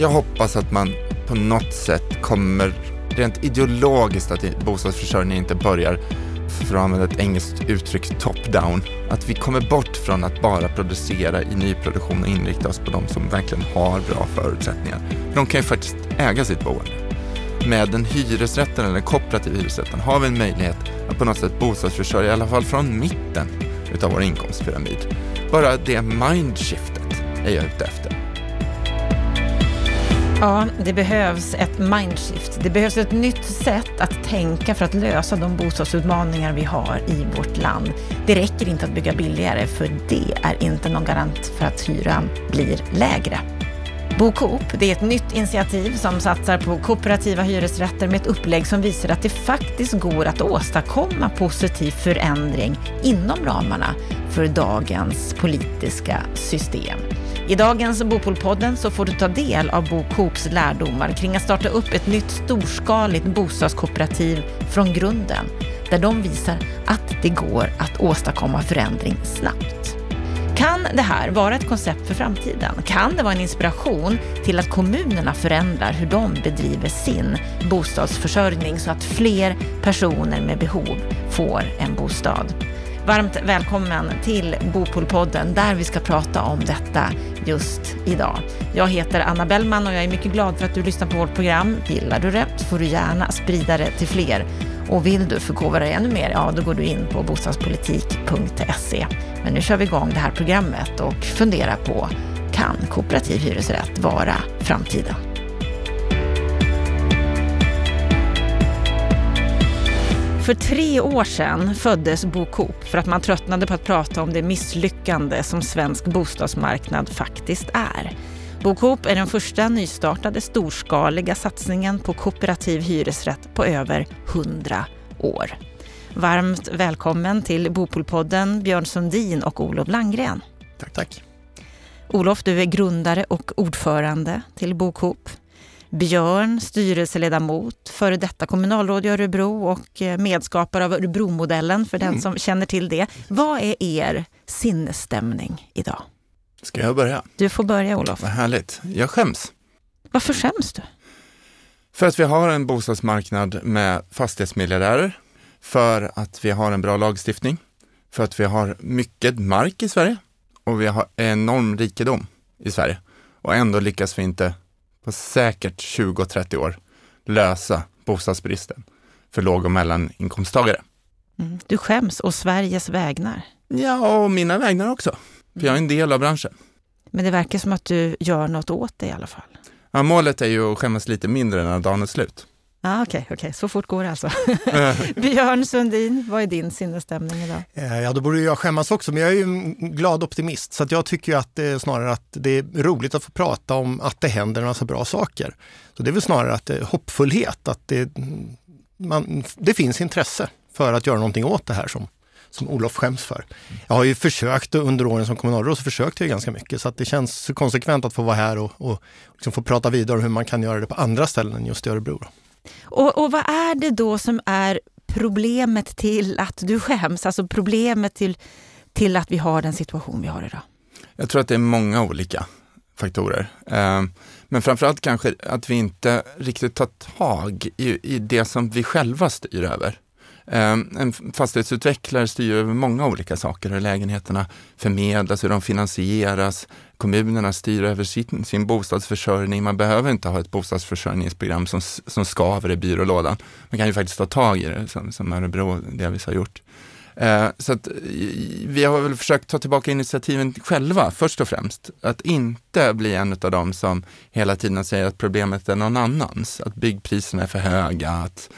jag hoppas att man på något sätt kommer rent ideologiskt att bostadsförsörjningen inte börjar, för att använda ett engelskt uttryck, top-down. Att vi kommer bort från att bara producera i nyproduktion och inrikta oss på de som verkligen har bra förutsättningar. De kan ju faktiskt äga sitt boende. Med en hyresrätten eller den kooperativ hyresrätten har vi en möjlighet att på något sätt bostadsförsörja, i alla fall från mitten utav vår inkomstpyramid. Bara det mindshiftet är jag ute efter. Ja, det behövs ett mindshift. Det behövs ett nytt sätt att tänka för att lösa de bostadsutmaningar vi har i vårt land. Det räcker inte att bygga billigare, för det är inte någon garant för att hyran blir lägre. BoCoop, det är ett nytt initiativ som satsar på kooperativa hyresrätter med ett upplägg som visar att det faktiskt går att åstadkomma positiv förändring inom ramarna för dagens politiska system. I dagens Bopolpodden så får du ta del av Bo Coops lärdomar kring att starta upp ett nytt storskaligt bostadskooperativ från grunden, där de visar att det går att åstadkomma förändring snabbt. Kan det här vara ett koncept för framtiden? Kan det vara en inspiration till att kommunerna förändrar hur de bedriver sin bostadsförsörjning så att fler personer med behov får en bostad? Varmt välkommen till Bopolpodden där vi ska prata om detta just idag. Jag heter Anna Bellman och jag är mycket glad för att du lyssnar på vårt program. Gillar du det får du gärna sprida det till fler. Och vill du förkovra dig ännu mer, ja då går du in på bostadspolitik.se. Men nu kör vi igång det här programmet och funderar på, kan kooperativ hyresrätt vara framtiden? För tre år sedan föddes BoCoop för att man tröttnade på att prata om det misslyckande som svensk bostadsmarknad faktiskt är. BoCoop är den första nystartade storskaliga satsningen på kooperativ hyresrätt på över 100 år. Varmt välkommen till Bopolpodden Björn Sundin och Olof Langgren. Tack, tack. Olof, du är grundare och ordförande till BoCoop. Björn, styrelseledamot, före detta kommunalråd i Örebro och eh, medskapare av Örebromodellen för den mm. som känner till det. Vad är er sinnesstämning idag? Ska jag börja? Du får börja Olof. Vad härligt. Jag skäms. Varför skäms du? För att vi har en bostadsmarknad med fastighetsmiljardärer, för att vi har en bra lagstiftning, för att vi har mycket mark i Sverige och vi har enorm rikedom i Sverige. Och ändå lyckas vi inte på säkert 20-30 år lösa bostadsbristen för låg och mellaninkomsttagare. Mm. Du skäms och Sveriges vägnar. Ja, och mina vägnar också. För jag är en del av branschen. Men det verkar som att du gör något åt det i alla fall. Ja, målet är ju att skämmas lite mindre när dagen är slut. Ah, Okej, okay, okay, så fort går det alltså. Björn Sundin, vad är din sinnesstämning idag? Eh, ja, då borde jag skämmas också, men jag är ju en glad optimist så jag tycker att det är snarare att det är roligt att få prata om att det händer en massa bra saker. Så det är väl snarare att är hoppfullhet, att det, man, det finns intresse för att göra någonting åt det här som, som Olof skäms för. Jag har ju försökt under åren som kommunalråd så försökte jag ganska mycket så att det känns konsekvent att få vara här och, och liksom få prata vidare om hur man kan göra det på andra ställen än just i Örebro. Då. Och, och vad är det då som är problemet till att du skäms? Alltså problemet till, till att vi har den situation vi har idag? Jag tror att det är många olika faktorer. Ehm, men framförallt kanske att vi inte riktigt tar tag i, i det som vi själva styr över. Ehm, en fastighetsutvecklare styr över många olika saker, hur lägenheterna förmedlas, hur de finansieras. Kommunerna styr över sin, sin bostadsförsörjning. Man behöver inte ha ett bostadsförsörjningsprogram som, som skaver i byrålådan. Man kan ju faktiskt ta tag i det, som, som Örebro delvis har gjort. Ehm, så att, vi har väl försökt ta tillbaka initiativen själva, först och främst. Att inte bli en av dem som hela tiden säger att problemet är någon annans. Att byggpriserna är för höga, att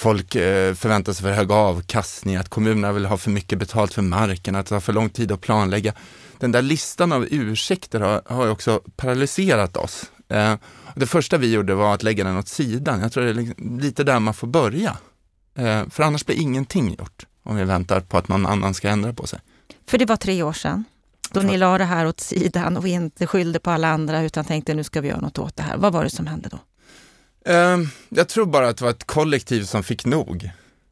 folk eh, förväntar sig för hög avkastning, att kommunerna vill ha för mycket betalt för marken, att det tar för lång tid att planlägga. Den där listan av ursäkter har, har också paralyserat oss. Eh, det första vi gjorde var att lägga den åt sidan. Jag tror det är liksom lite där man får börja. Eh, för annars blir ingenting gjort om vi väntar på att någon annan ska ändra på sig. För det var tre år sedan då ni la det här åt sidan och inte skyllde på alla andra utan tänkte nu ska vi göra något åt det här. Vad var det som hände då? Uh, jag tror bara att det var ett kollektiv som fick nog.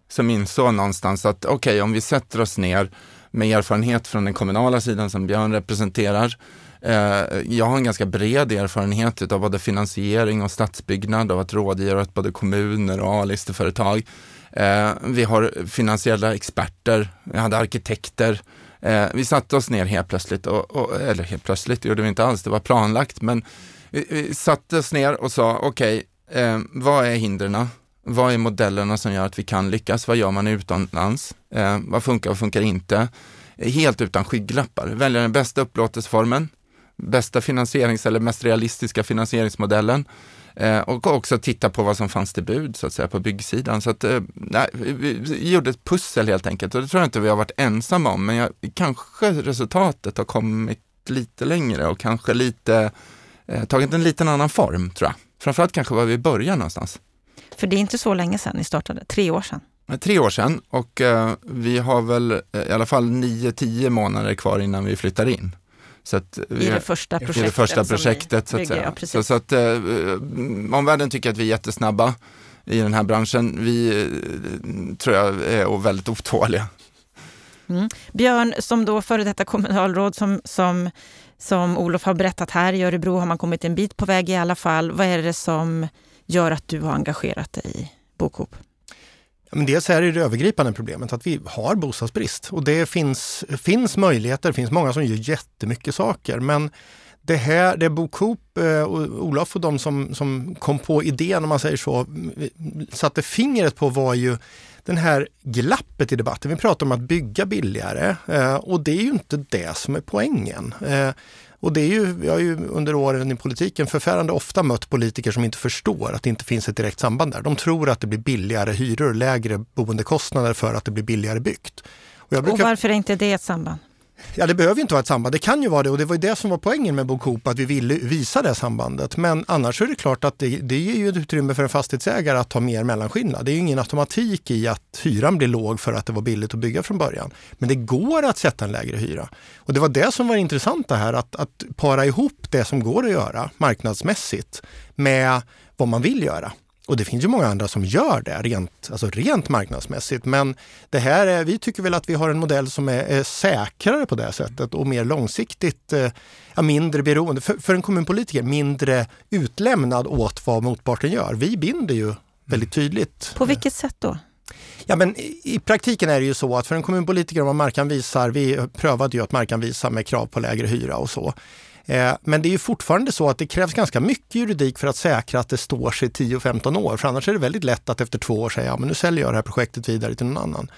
Som insåg någonstans att okej, okay, om vi sätter oss ner med erfarenhet från den kommunala sidan som Björn representerar, eh, jag har en ganska bred erfarenhet av både finansiering och stadsbyggnad, av att rådgöra åt både kommuner och A-listeföretag. Eh, vi har finansiella experter, vi hade arkitekter. Eh, vi satte oss ner helt plötsligt, och, och, eller helt plötsligt, det gjorde vi inte alls, det var planlagt, men vi, vi satte oss ner och sa, okej, okay, Eh, vad är hindren? Vad är modellerna som gör att vi kan lyckas? Vad gör man utomlands? Eh, vad funkar, och funkar inte? Helt utan skygglappar. Välja den bästa upplåtelseformen, bästa finansierings eller mest realistiska finansieringsmodellen eh, och också titta på vad som fanns till bud så att säga på byggsidan. Så att, eh, vi gjorde ett pussel helt enkelt och det tror jag inte vi har varit ensamma om, men jag, kanske resultatet har kommit lite längre och kanske lite, eh, tagit en liten annan form tror jag. Framförallt kanske var vi börjar någonstans. För det är inte så länge sedan ni startade, tre år sedan. Tre år sedan och eh, vi har väl eh, i alla fall nio, tio månader kvar innan vi flyttar in. Så att vi, I det första projektet. Det första projektet så att säga. Ja, så, så, att eh, omvärlden tycker att vi är jättesnabba i den här branschen. Vi eh, tror jag är väldigt otåliga. Mm. Björn, som då före detta kommunalråd som, som, som Olof har berättat här i Örebro har man kommit en bit på väg i alla fall. Vad är det som gör att du har engagerat dig i Bokhop? Men dels är det det övergripande problemet att vi har bostadsbrist och det finns, finns möjligheter, det finns många som gör jättemycket saker men det här, det Bokhop eh, och Olof och de som, som kom på idén, om man säger så, satte fingret på var ju den här glappet i debatten. Vi pratar om att bygga billigare eh, och det är ju inte det som är poängen. Eh, och det är ju, jag har ju under åren i politiken förfärande ofta mött politiker som inte förstår att det inte finns ett direkt samband där. De tror att det blir billigare hyror, lägre boendekostnader för att det blir billigare byggt. Och, brukar... och varför är inte det ett samband? Ja, det behöver inte vara ett samband. Det kan ju vara det och det var ju det som var poängen med Bokhop, att vi ville visa det sambandet. Men annars är det klart att det, det ger ju ett utrymme för en fastighetsägare att ta mer mellanskillnad. Det är ju ingen automatik i att hyran blir låg för att det var billigt att bygga från början. Men det går att sätta en lägre hyra. Och det var det som var intressant det här, att, att para ihop det som går att göra marknadsmässigt med vad man vill göra. Och det finns ju många andra som gör det rent, alltså rent marknadsmässigt. Men det här är, vi tycker väl att vi har en modell som är, är säkrare på det sättet och mer långsiktigt, eh, mindre beroende, för, för en kommunpolitiker mindre utlämnad åt vad motparten gör. Vi binder ju väldigt tydligt. På vilket sätt då? Ja, men I praktiken är det ju så att för en kommunpolitiker, om man markanvisar, vi prövade ju att markanvisa med krav på lägre hyra och så. Eh, men det är ju fortfarande så att det krävs ganska mycket juridik för att säkra att det står sig 10-15 år. För annars är det väldigt lätt att efter två år säga, ja men nu säljer jag det här projektet vidare till någon annan.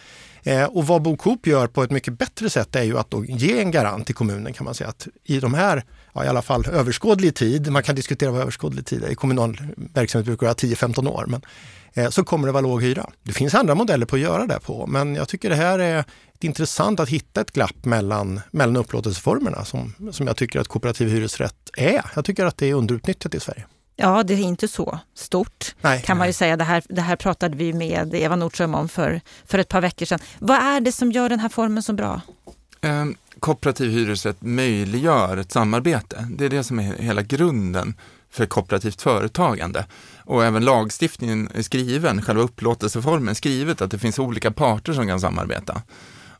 Eh, och vad BoKoop gör på ett mycket bättre sätt är ju att då ge en garant till kommunen kan man säga att i de här, ja, i alla fall överskådlig tid, man kan diskutera vad överskådlig tid är, i kommunal verksamhet brukar det vara 10-15 år, men så kommer det vara låg hyra. Det finns andra modeller på att göra det på, men jag tycker det här är intressant att hitta ett glapp mellan, mellan upplåtelseformerna som, som jag tycker att kooperativ hyresrätt är. Jag tycker att det är underutnyttjat i Sverige. Ja, det är inte så stort nej, kan man ju säga. Det här, det här pratade vi med Eva Nordström om för, för ett par veckor sedan. Vad är det som gör den här formen så bra? Eh, kooperativ hyresrätt möjliggör ett samarbete. Det är det som är hela grunden för kooperativt företagande. Och även lagstiftningen är skriven, själva upplåtelseformen skrivet att det finns olika parter som kan samarbeta.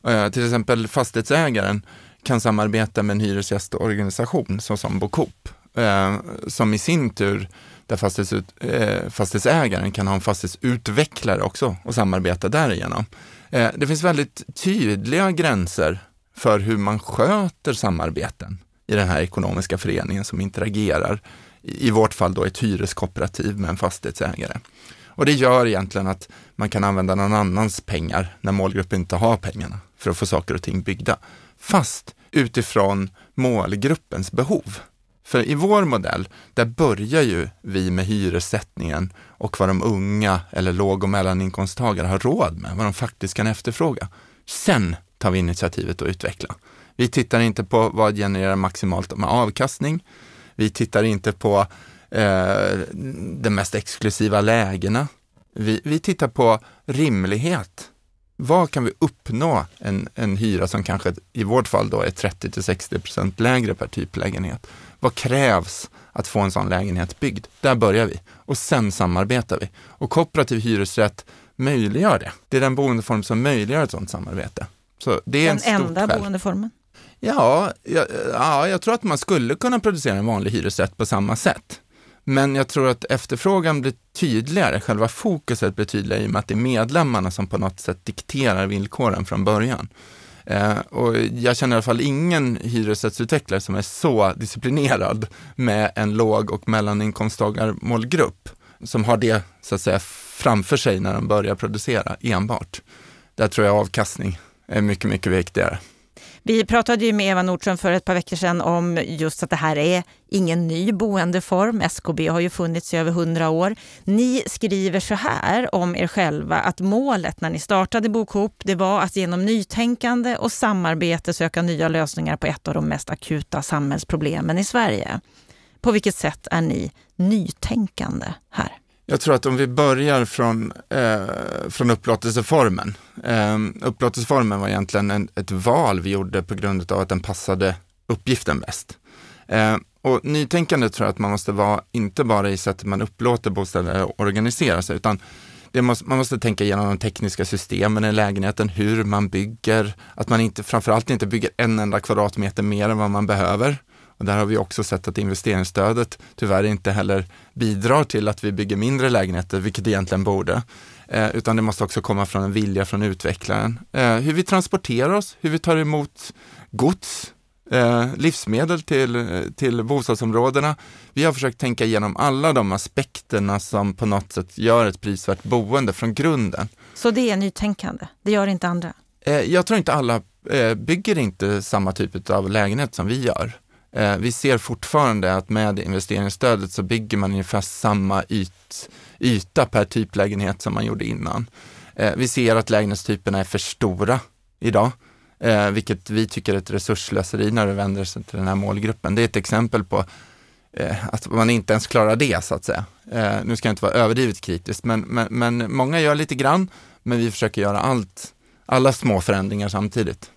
Eh, till exempel fastighetsägaren kan samarbeta med en hyresgästorganisation såsom Bocoop, eh, som i sin tur, där fastighetsut, eh, fastighetsägaren kan ha en fastighetsutvecklare också och samarbeta därigenom. Eh, det finns väldigt tydliga gränser för hur man sköter samarbeten i den här ekonomiska föreningen som interagerar, i vårt fall då ett hyreskooperativ med en fastighetsägare. Och det gör egentligen att man kan använda någon annans pengar när målgruppen inte har pengarna för att få saker och ting byggda. Fast utifrån målgruppens behov. För i vår modell, där börjar ju vi med hyressättningen och vad de unga eller låg och mellaninkomsttagare har råd med, vad de faktiskt kan efterfråga. Sen tar vi initiativet att utveckla. Vi tittar inte på vad genererar maximalt med avkastning. Vi tittar inte på eh, de mest exklusiva lägena. Vi, vi tittar på rimlighet. Vad kan vi uppnå en, en hyra som kanske i vårt fall då är 30 60 procent lägre per typ lägenhet? Vad krävs att få en sån lägenhet byggd? Där börjar vi och sen samarbetar vi. Och kooperativ hyresrätt möjliggör det. Det är den boendeform som möjliggör ett sådant samarbete. Så det är den en enda skäl. boendeformen? Ja, ja, ja, jag tror att man skulle kunna producera en vanlig hyresrätt på samma sätt. Men jag tror att efterfrågan blir tydligare, själva fokuset blir tydligare i och med att det är medlemmarna som på något sätt dikterar villkoren från början. Eh, och jag känner i alla fall ingen hyresrättsutvecklare som är så disciplinerad med en låg och mellaninkomsttagarmålgrupp som har det så att säga framför sig när de börjar producera enbart. Där tror jag avkastning är mycket, mycket viktigare. Vi pratade ju med Eva Nordström för ett par veckor sedan om just att det här är ingen ny boendeform. SKB har ju funnits i över hundra år. Ni skriver så här om er själva att målet när ni startade Bokhop det var att genom nytänkande och samarbete söka nya lösningar på ett av de mest akuta samhällsproblemen i Sverige. På vilket sätt är ni nytänkande här? Jag tror att om vi börjar från, eh, från upplåtelseformen. Eh, upplåtelseformen var egentligen en, ett val vi gjorde på grund av att den passade uppgiften bäst. Eh, och nytänkande tror jag att man måste vara, inte bara i sättet man upplåter bostäder och organiserar sig, utan Måste, man måste tänka igenom de tekniska systemen i lägenheten, hur man bygger, att man inte, framförallt inte bygger en enda kvadratmeter mer än vad man behöver. Och där har vi också sett att investeringsstödet tyvärr inte heller bidrar till att vi bygger mindre lägenheter, vilket egentligen borde. Eh, utan det måste också komma från en vilja från utvecklaren. Eh, hur vi transporterar oss, hur vi tar emot gods, eh, livsmedel till, till bostadsområdena. Vi har försökt tänka igenom alla de aspekterna som på något sätt gör ett prisvärt boende från grunden. Så det är nytänkande, det gör inte andra? Eh, jag tror inte alla eh, bygger inte samma typ av lägenhet som vi gör. Eh, vi ser fortfarande att med investeringsstödet så bygger man ungefär samma yt, yta per typlägenhet som man gjorde innan. Eh, vi ser att lägenhetstyperna är för stora idag, eh, vilket vi tycker är ett resurslöseri när det vänder sig till den här målgruppen. Det är ett exempel på eh, att man inte ens klarar det så att säga. Eh, nu ska jag inte vara överdrivet kritisk, men, men, men många gör lite grann, men vi försöker göra allt, alla små förändringar samtidigt.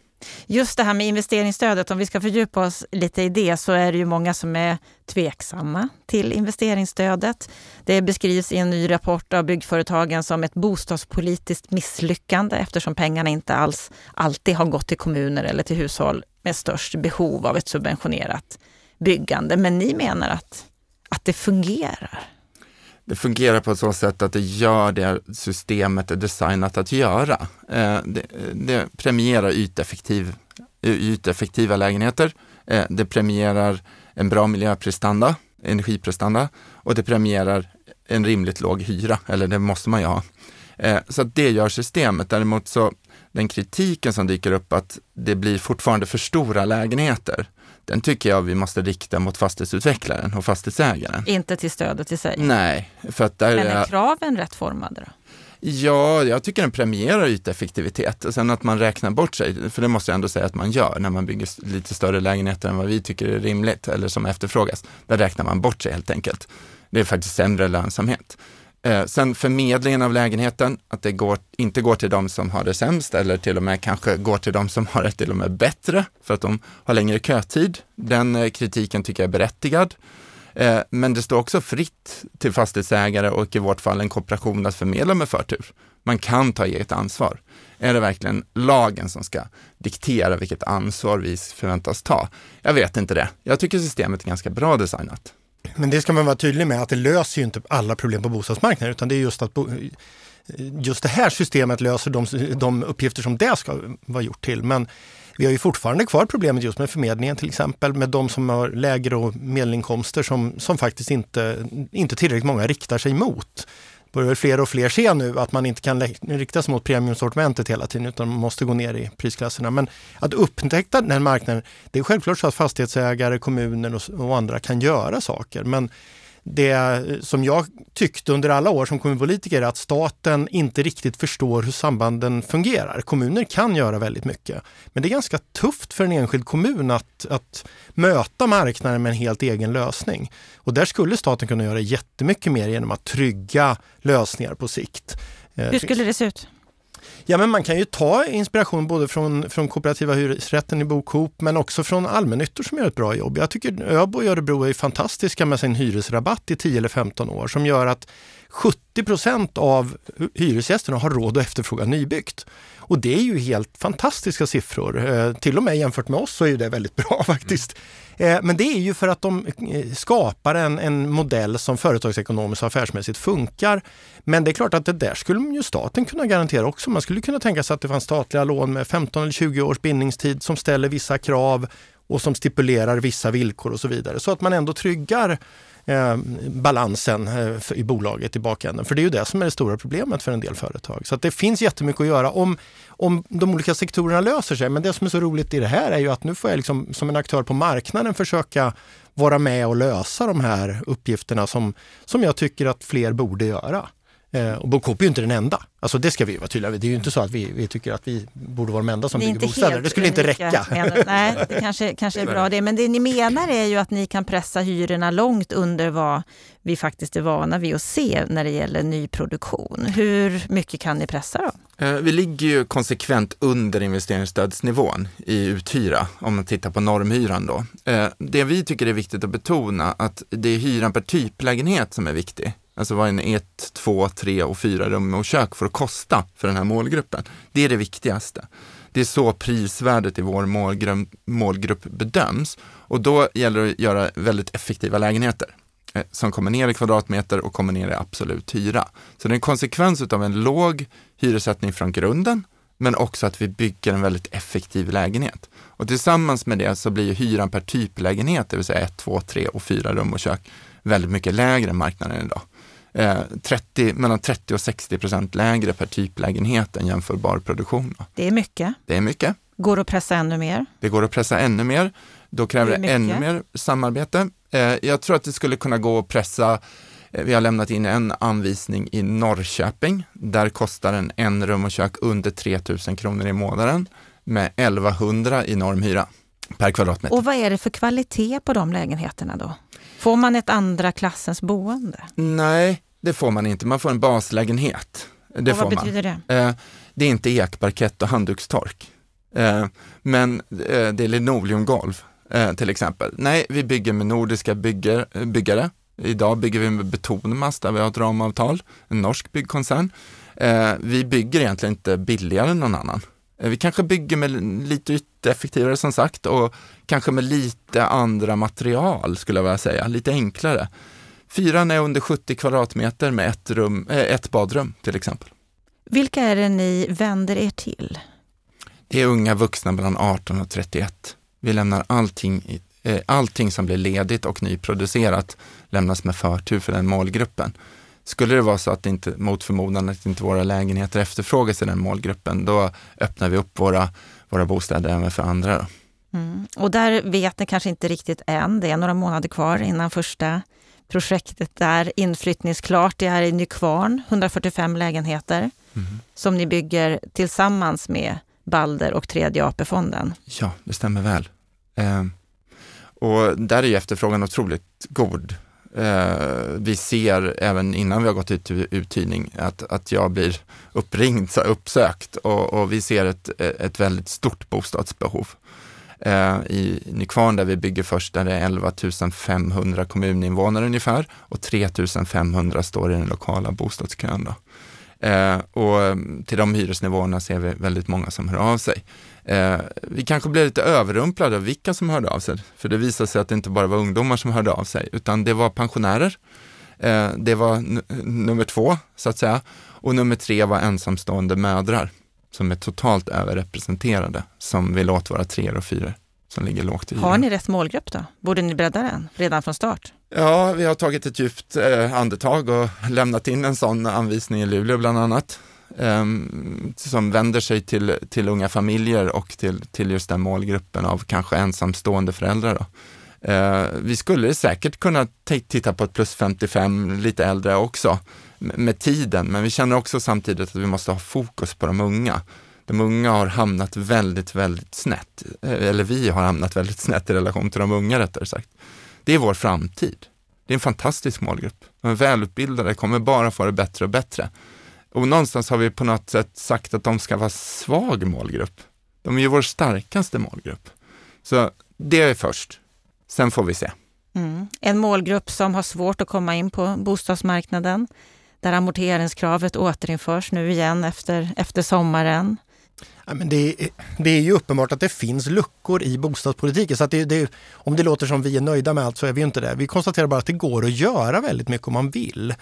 Just det här med investeringsstödet, om vi ska fördjupa oss lite i det, så är det ju många som är tveksamma till investeringsstödet. Det beskrivs i en ny rapport av byggföretagen som ett bostadspolitiskt misslyckande eftersom pengarna inte alls alltid har gått till kommuner eller till hushåll med störst behov av ett subventionerat byggande. Men ni menar att, att det fungerar? Det fungerar på så sätt att det gör det systemet är designat att göra. Eh, det, det premierar yteffektiv, yteffektiva lägenheter. Eh, det premierar en bra miljöprestanda, energiprestanda och det premierar en rimligt låg hyra, eller det måste man ju ha. Eh, så så det gör systemet. Däremot så den kritiken som dyker upp att det blir fortfarande för stora lägenheter den tycker jag vi måste rikta mot fastighetsutvecklaren och fastighetsägaren. Inte till stödet i sig? Nej. För att där Men är kraven rätt formade då? Ja, jag tycker den premierar yteffektivitet och sen att man räknar bort sig, för det måste jag ändå säga att man gör när man bygger lite större lägenheter än vad vi tycker är rimligt eller som efterfrågas. Där räknar man bort sig helt enkelt. Det är faktiskt sämre lönsamhet. Eh, sen förmedlingen av lägenheten, att det går, inte går till de som har det sämst eller till och med kanske går till de som har det till och med bättre för att de har längre kötid. Den eh, kritiken tycker jag är berättigad. Eh, men det står också fritt till fastighetsägare och i vårt fall en kooperation att förmedla med förtur. Man kan ta eget ansvar. Är det verkligen lagen som ska diktera vilket ansvar vi förväntas ta? Jag vet inte det. Jag tycker systemet är ganska bra designat. Men det ska man vara tydlig med att det löser ju inte alla problem på bostadsmarknaden utan det är just att just det här systemet löser de, de uppgifter som det ska vara gjort till. Men vi har ju fortfarande kvar problemet just med förmedlingen till exempel med de som har lägre och medelinkomster som, som faktiskt inte, inte tillräckligt många riktar sig mot börjar fler och fler se nu att man inte kan rikta sig mot premiumsortimentet hela tiden utan man måste gå ner i prisklasserna. Men att upptäcka den marknaden, det är självklart så att fastighetsägare, kommuner och, och andra kan göra saker. Men det som jag tyckte under alla år som kommunpolitiker är att staten inte riktigt förstår hur sambanden fungerar. Kommuner kan göra väldigt mycket, men det är ganska tufft för en enskild kommun att, att möta marknaden med en helt egen lösning. Och där skulle staten kunna göra jättemycket mer genom att trygga lösningar på sikt. Hur skulle det se ut? Ja, men man kan ju ta inspiration både från, från kooperativa hyresrätten i Bokhop men också från allmännyttor som gör ett bra jobb. Jag tycker Öbo och Örebro är fantastiska med sin hyresrabatt i 10 eller 15 år som gör att 70 procent av hyresgästerna har råd att efterfråga nybyggt. Och det är ju helt fantastiska siffror. Eh, till och med jämfört med oss så är det väldigt bra faktiskt. Eh, men det är ju för att de eh, skapar en, en modell som företagsekonomiskt och affärsmässigt funkar. Men det är klart att det där skulle ju staten kunna garantera också. Man skulle kunna tänka sig att det fanns statliga lån med 15 eller 20 års bindningstid som ställer vissa krav och som stipulerar vissa villkor och så vidare. Så att man ändå tryggar eh, balansen eh, i bolaget i bakänden. För det är ju det som är det stora problemet för en del företag. Så att det finns jättemycket att göra om, om de olika sektorerna löser sig. Men det som är så roligt i det här är ju att nu får jag liksom, som en aktör på marknaden försöka vara med och lösa de här uppgifterna som, som jag tycker att fler borde göra. Eh, och Bocoop är ju inte den enda. Alltså det ska vi vara tydliga med. Det är ju inte så att vi, vi tycker att vi borde vara de enda som bygger bostäder. Det skulle inte räcka. Menar, nej, det kanske, kanske är bra det. Men det ni menar är ju att ni kan pressa hyrorna långt under vad vi faktiskt är vana vid att se när det gäller nyproduktion. Hur mycket kan ni pressa då? Eh, vi ligger ju konsekvent under investeringsstödsnivån i uthyra, om man tittar på normhyran då. Eh, det vi tycker är viktigt att betona att det är hyran per typlägenhet som är viktig. Alltså vad en ett, två, tre och fyra rum och kök får kosta för den här målgruppen. Det är det viktigaste. Det är så prisvärdet i vår målgrupp, målgrupp bedöms och då gäller det att göra väldigt effektiva lägenheter eh, som kommer ner i kvadratmeter och kommer ner i absolut hyra. Så det är en konsekvens av en låg hyressättning från grunden, men också att vi bygger en väldigt effektiv lägenhet. Och tillsammans med det så blir hyran per typlägenhet, det vill säga ett, två, tre och 4 rum och kök, väldigt mycket lägre än marknaden idag. 30, eh, mellan 30 och 60 procent lägre per typlägenhet än jämförbar produktion. Det är mycket. Det är mycket. Går att pressa ännu mer? Det går att pressa ännu mer. Då kräver det, ännu mer samarbete. Eh, jag tror att det skulle kunna gå att pressa eh, vi har lämnat in en anvisning i Norrköping. Där kostar en en rum och kök under 3 000 kronor i månaden med 1100 i normhyra per kvadratmeter. Och vad är det för kvalitet på de lägenheterna då? Får man ett andra klassens boende? Nej, det får man inte. Man får en baslägenhet. Det och vad betyder man. det? Eh, det är inte ekparkett och handdukstork. Eh, men eh, det är linoleumgolv till exempel. Nej, vi bygger med nordiska bygger, byggare. Idag bygger vi med Betonmast där vi har ett ramavtal, en norsk byggkoncern. Vi bygger egentligen inte billigare än någon annan. Eh, vi kanske bygger med lite effektivare som sagt och kanske med lite andra material skulle jag vilja säga, lite enklare. Fyran är under 70 kvadratmeter med ett, rum, äh, ett badrum till exempel. Vilka är det ni vänder er till? Det är unga vuxna mellan 18 och 31. Vi lämnar allting, äh, allting som blir ledigt och nyproducerat lämnas med förtur för den målgruppen. Skulle det vara så att det inte, mot förmodan, att inte våra lägenheter efterfrågas i den målgruppen, då öppnar vi upp våra, våra bostäder även för andra. Mm. Och där vet ni kanske inte riktigt än, det är några månader kvar innan första projektet är inflyttningsklart. Det är i Nykvarn, 145 lägenheter mm. som ni bygger tillsammans med Balder och Tredje AP-fonden. Ja, det stämmer väl. Eh, och där är efterfrågan otroligt god. Eh, vi ser även innan vi har gått ut till uthyrning att, att jag blir uppringd, så uppsökt och, och vi ser ett, ett väldigt stort bostadsbehov. Eh, I Nykvarn där vi bygger först, där det är 11 500 kommuninvånare ungefär och 3 500 står i den lokala bostadskön. Då. Eh, och eh, till de hyresnivåerna ser vi väldigt många som hör av sig. Eh, vi kanske blev lite överrumplade av vilka som hörde av sig, för det visade sig att det inte bara var ungdomar som hörde av sig, utan det var pensionärer. Eh, det var nummer två, så att säga. Och nummer tre var ensamstående mödrar, som är totalt överrepresenterade, som vill åt våra treor och fyror som ligger lågt i. Har ni rätt målgrupp då? Borde ni bredda den redan från start? Ja, vi har tagit ett djupt eh, andetag och lämnat in en sån anvisning i Luleå bland annat. Eh, som vänder sig till, till unga familjer och till, till just den målgruppen av kanske ensamstående föräldrar. Då. Eh, vi skulle säkert kunna titta på ett plus 55, lite äldre också, med tiden, men vi känner också samtidigt att vi måste ha fokus på de unga de unga har hamnat väldigt, väldigt snett. Eh, eller vi har hamnat väldigt snett i relation till de unga rättare sagt. Det är vår framtid. Det är en fantastisk målgrupp. De är välutbildade, kommer bara få det bättre och bättre. Och någonstans har vi på något sätt sagt att de ska vara svag målgrupp. De är ju vår starkaste målgrupp. Så det är först. Sen får vi se. Mm. En målgrupp som har svårt att komma in på bostadsmarknaden, där amorteringskravet återinförs nu igen efter, efter sommaren. Ja, men det, är, det är ju uppenbart att det finns luckor i bostadspolitiken. Så att det, det, om det låter som vi är nöjda med allt så är vi inte det. Vi konstaterar bara att det går att göra väldigt mycket om man vill.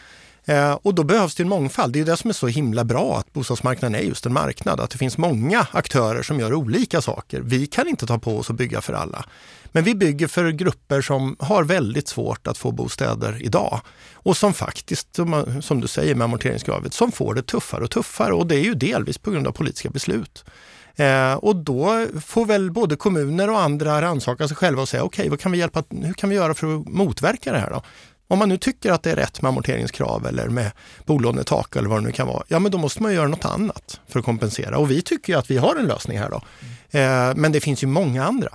Eh, och då behövs det en mångfald. Det är det som är så himla bra att bostadsmarknaden är just en marknad. Att det finns många aktörer som gör olika saker. Vi kan inte ta på oss att bygga för alla. Men vi bygger för grupper som har väldigt svårt att få bostäder idag. Och som faktiskt, som du säger med amorteringskravet, som får det tuffare och tuffare. Och det är ju delvis på grund av politiska beslut. Eh, och då får väl både kommuner och andra rannsaka sig själva och säga okej, okay, kan vi hjälpa, hur kan vi göra för att motverka det här då? Om man nu tycker att det är rätt med amorteringskrav eller med bolånetak eller vad det nu kan vara, ja men då måste man göra något annat för att kompensera. Och vi tycker att vi har en lösning här då. Eh, men det finns ju många andra.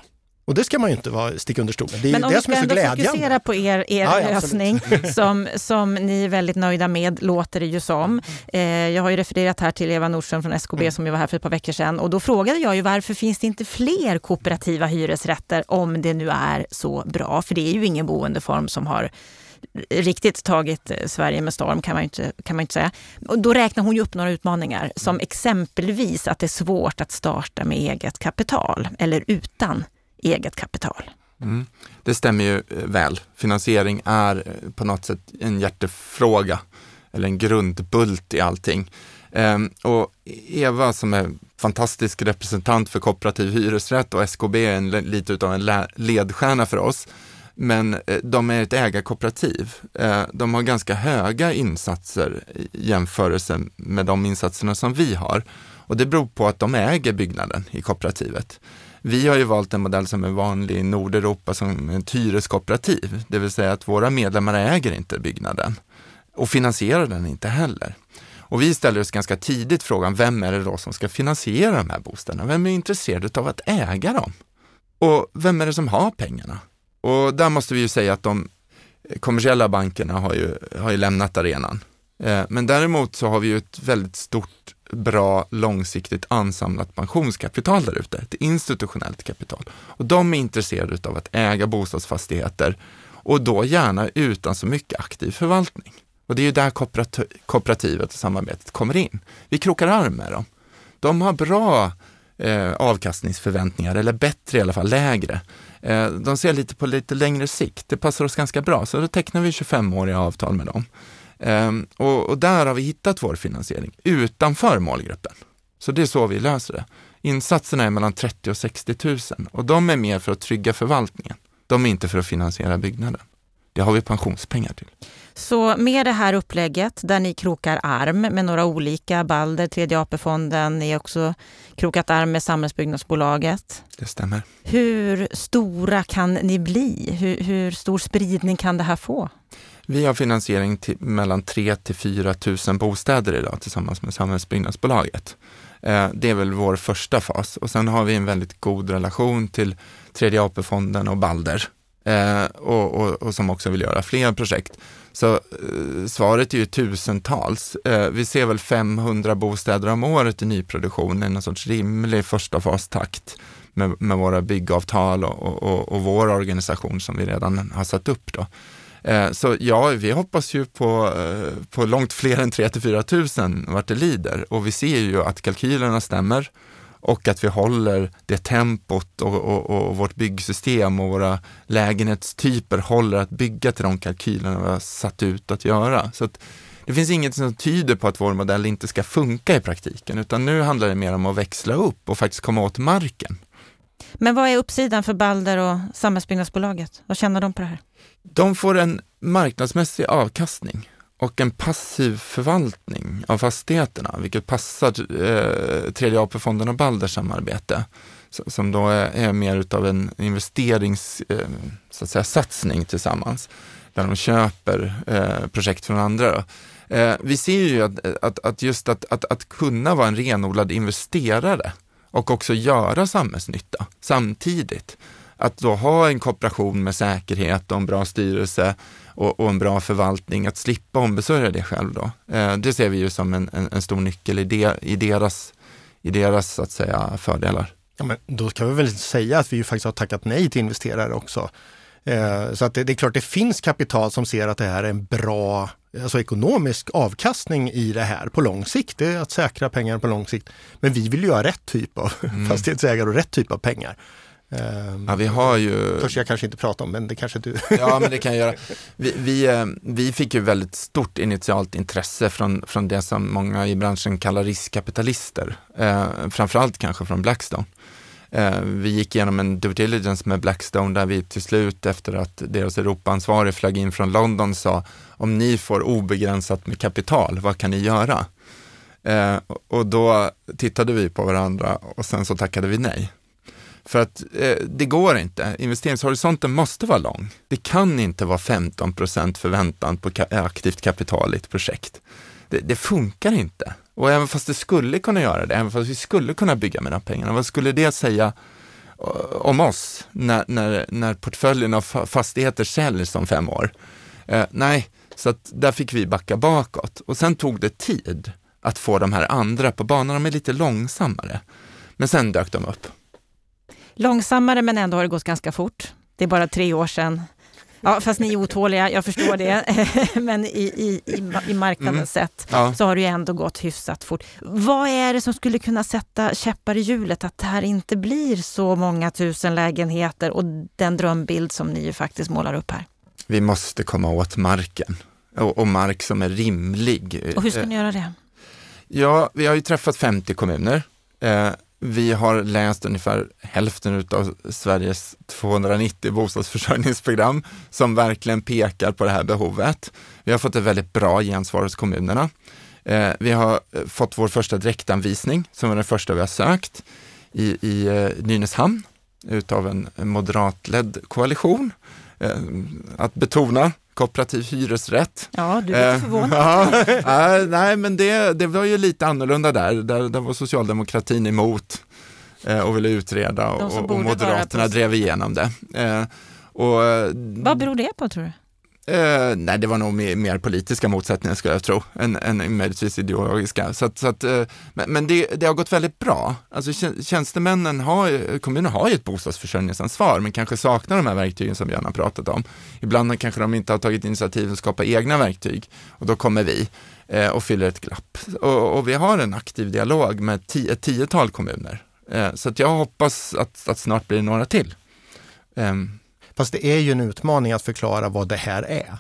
Och det ska man ju inte vara, sticka under stolen. Det är Men det som är så glädjande. om vi fokusera på er, er ja, lösning som, som ni är väldigt nöjda med, låter det ju som. Eh, jag har ju refererat här till Eva Nordström från SKB mm. som ju var här för ett par veckor sedan och då frågade jag ju varför finns det inte fler kooperativa hyresrätter om det nu är så bra? För det är ju ingen boendeform som har riktigt tagit eh, Sverige med storm kan man inte, kan man inte säga. Och då räknar hon ju upp några utmaningar som exempelvis att det är svårt att starta med eget kapital eller utan eget kapital. Mm. Det stämmer ju eh, väl. Finansiering är eh, på något sätt en hjärtefråga eller en grundbult i allting. Ehm, och Eva som är fantastisk representant för kooperativ hyresrätt och SKB är en, lite utav en ledstjärna för oss. Men eh, de är ett ägarkooperativ. Eh, de har ganska höga insatser i jämförelse med de insatserna som vi har. Och det beror på att de äger byggnaden i kooperativet. Vi har ju valt en modell som är vanlig i Nordeuropa som ett hyreskooperativ, det vill säga att våra medlemmar äger inte byggnaden och finansierar den inte heller. Och vi ställer oss ganska tidigt frågan, vem är det då som ska finansiera de här bostäderna? Vem är intresserad av att äga dem? Och vem är det som har pengarna? Och där måste vi ju säga att de kommersiella bankerna har ju, har ju lämnat arenan. Eh, men däremot så har vi ju ett väldigt stort bra långsiktigt ansamlat pensionskapital där ute, ett institutionellt kapital. Och de är intresserade av att äga bostadsfastigheter och då gärna utan så mycket aktiv förvaltning. Och det är ju där kooperativet och samarbetet kommer in. Vi krokar arm med dem. De har bra eh, avkastningsförväntningar, eller bättre i alla fall, lägre. Eh, de ser lite på lite längre sikt. Det passar oss ganska bra, så då tecknar vi 25-åriga avtal med dem. Ehm, och, och, där har vi hittat vår finansiering utanför målgruppen. Så det är så vi löser det. Insatserna är mellan 30 och 60 000 och de är mer för att trygga förvaltningen. De är inte för att finansiera byggnaden. Det har vi pensionspengar till. Så med det här upplägget där ni krokar arm med några olika, Balder, Tredje AP-fonden, ni har också krokat arm med Samhällsbyggnadsbolaget. Det stämmer. Hur stora kan ni bli? Hur, hur stor spridning kan det här få? Vi har finansiering till mellan 3 till 4 000 bostäder idag tillsammans med Samhällsbyggnadsbolaget. Eh, det är väl vår första fas och sen har vi en väldigt god relation till Tredje AP-fonden och Balder eh, och, och, och, som också vill göra fler projekt. Så eh, svaret är ju tusentals. Eh, vi ser väl 500 bostäder om året i nyproduktion, en sorts rimlig första fastakt med, med våra byggavtal och, och, och, vår organisation som vi redan har satt upp. Då. Eh, så ja, vi hoppas ju på, eh, på långt fler än 3 4 tusen vart det lider och vi ser ju att kalkylerna stämmer och att vi håller det tempot och, och, och, vårt byggsystem och våra lägenhetstyper håller att bygga till de kalkylerna vi har satt ut att göra. Så att det finns inget som tyder på att vår modell inte ska funka i praktiken, utan nu handlar det mer om att växla upp och faktiskt komma åt marken. Men vad är uppsidan för Balder och Samhällsbyggnadsbolaget? Vad tjänar de på det här? De får en marknadsmässig avkastning och en passiv förvaltning av fastigheterna, vilket passar eh, Tredje AP-fonden och Balders samarbete, som då är, är mer utav en investeringssatsning eh, tillsammans, där de köper eh, projekt från andra. Eh, vi ser ju att, att, att just att, att, att kunna vara en renodlad investerare och också göra samhällsnytta samtidigt. Att då ha en kooperation med säkerhet och en bra styrelse och, och en bra förvaltning, att slippa ombesörja det själv då. Eh, det ser vi ju som en, en, en stor nyckel i, de, i deras, i deras så att säga, fördelar. Ja, men då ska vi väl säga att vi ju faktiskt har tackat nej till investerare också. Eh, så att det, det, är klart, det finns kapital som ser att det här är en bra alltså ekonomisk avkastning i det här på lång sikt. Det är att säkra pengar på lång sikt. Men vi vill ju ha rätt typ av mm. fastighetsägare och rätt typ av pengar. Ja, vi har ju... Törs jag kanske inte prata om, men det kanske du... ja, men det kan jag göra. Vi, vi, eh, vi fick ju väldigt stort initialt intresse från, från det som många i branschen kallar riskkapitalister. Eh, framförallt kanske från Blackstone. Eh, vi gick igenom en due diligence med Blackstone där vi till slut efter att deras Europaansvarig flög in från London sa om ni får obegränsat med kapital, vad kan ni göra? Eh, och då tittade vi på varandra och sen så tackade vi nej. För att eh, det går inte. Investeringshorisonten måste vara lång. Det kan inte vara 15 procent förväntan på ka aktivt kapital i ett projekt. Det, det, funkar inte. Och även fast det skulle kunna göra det, även fast vi skulle kunna bygga med de pengarna, vad skulle det säga eh, om oss när, när, när portföljen av fastigheter säljs om fem år? Eh, nej, så att där fick vi backa bakåt. Och sen tog det tid att få de här andra på banan. De är lite långsammare. Men sen dök de upp. Långsammare men ändå har det gått ganska fort. Det är bara tre år sedan. Ja, fast ni är otåliga, jag förstår det. men i, i, i, i marknadens mm. sätt ja. så har det ju ändå gått hyfsat fort. Vad är det som skulle kunna sätta käppar i hjulet att det här inte blir så många tusen lägenheter och den drömbild som ni ju faktiskt målar upp här? Vi måste komma åt marken och, och mark som är rimlig. Och hur ska ni göra det? Ja, vi har ju träffat 50 kommuner. Vi har läst ungefär hälften av Sveriges 290 bostadsförsörjningsprogram som verkligen pekar på det här behovet. Vi har fått ett väldigt bra gensvar hos kommunerna. Eh, vi har eh, fått vår första direktanvisning som var den första vi har sökt i, i eh, Nynäshamn utav en moderatledd koalition. Att betona kooperativ hyresrätt. Ja, du är förvånad. ja, nej, men det, det var ju lite annorlunda där. Där, där var socialdemokratin emot eh, och ville utreda och, och Moderaterna drev igenom det. Eh, och, Vad beror det på tror du? Eh, nej, det var nog mer, mer, politiska motsättningar skulle jag tro, än, än möjligtvis ideologiska. Så att, så att, eh, men, men det, det, har gått väldigt bra. Alltså, tjänstemännen har, kommunen har ju ett bostadsförsörjningsansvar, men kanske saknar de här verktygen som Björn har pratat om. Ibland kanske de inte har tagit initiativ att skapa egna verktyg och då kommer vi eh, och fyller ett glapp. Och, och, vi har en aktiv dialog med tio, ett tiotal kommuner. Eh, så att jag hoppas att, att snart blir det några till. Um, Fast det är ju en utmaning att förklara vad det här är.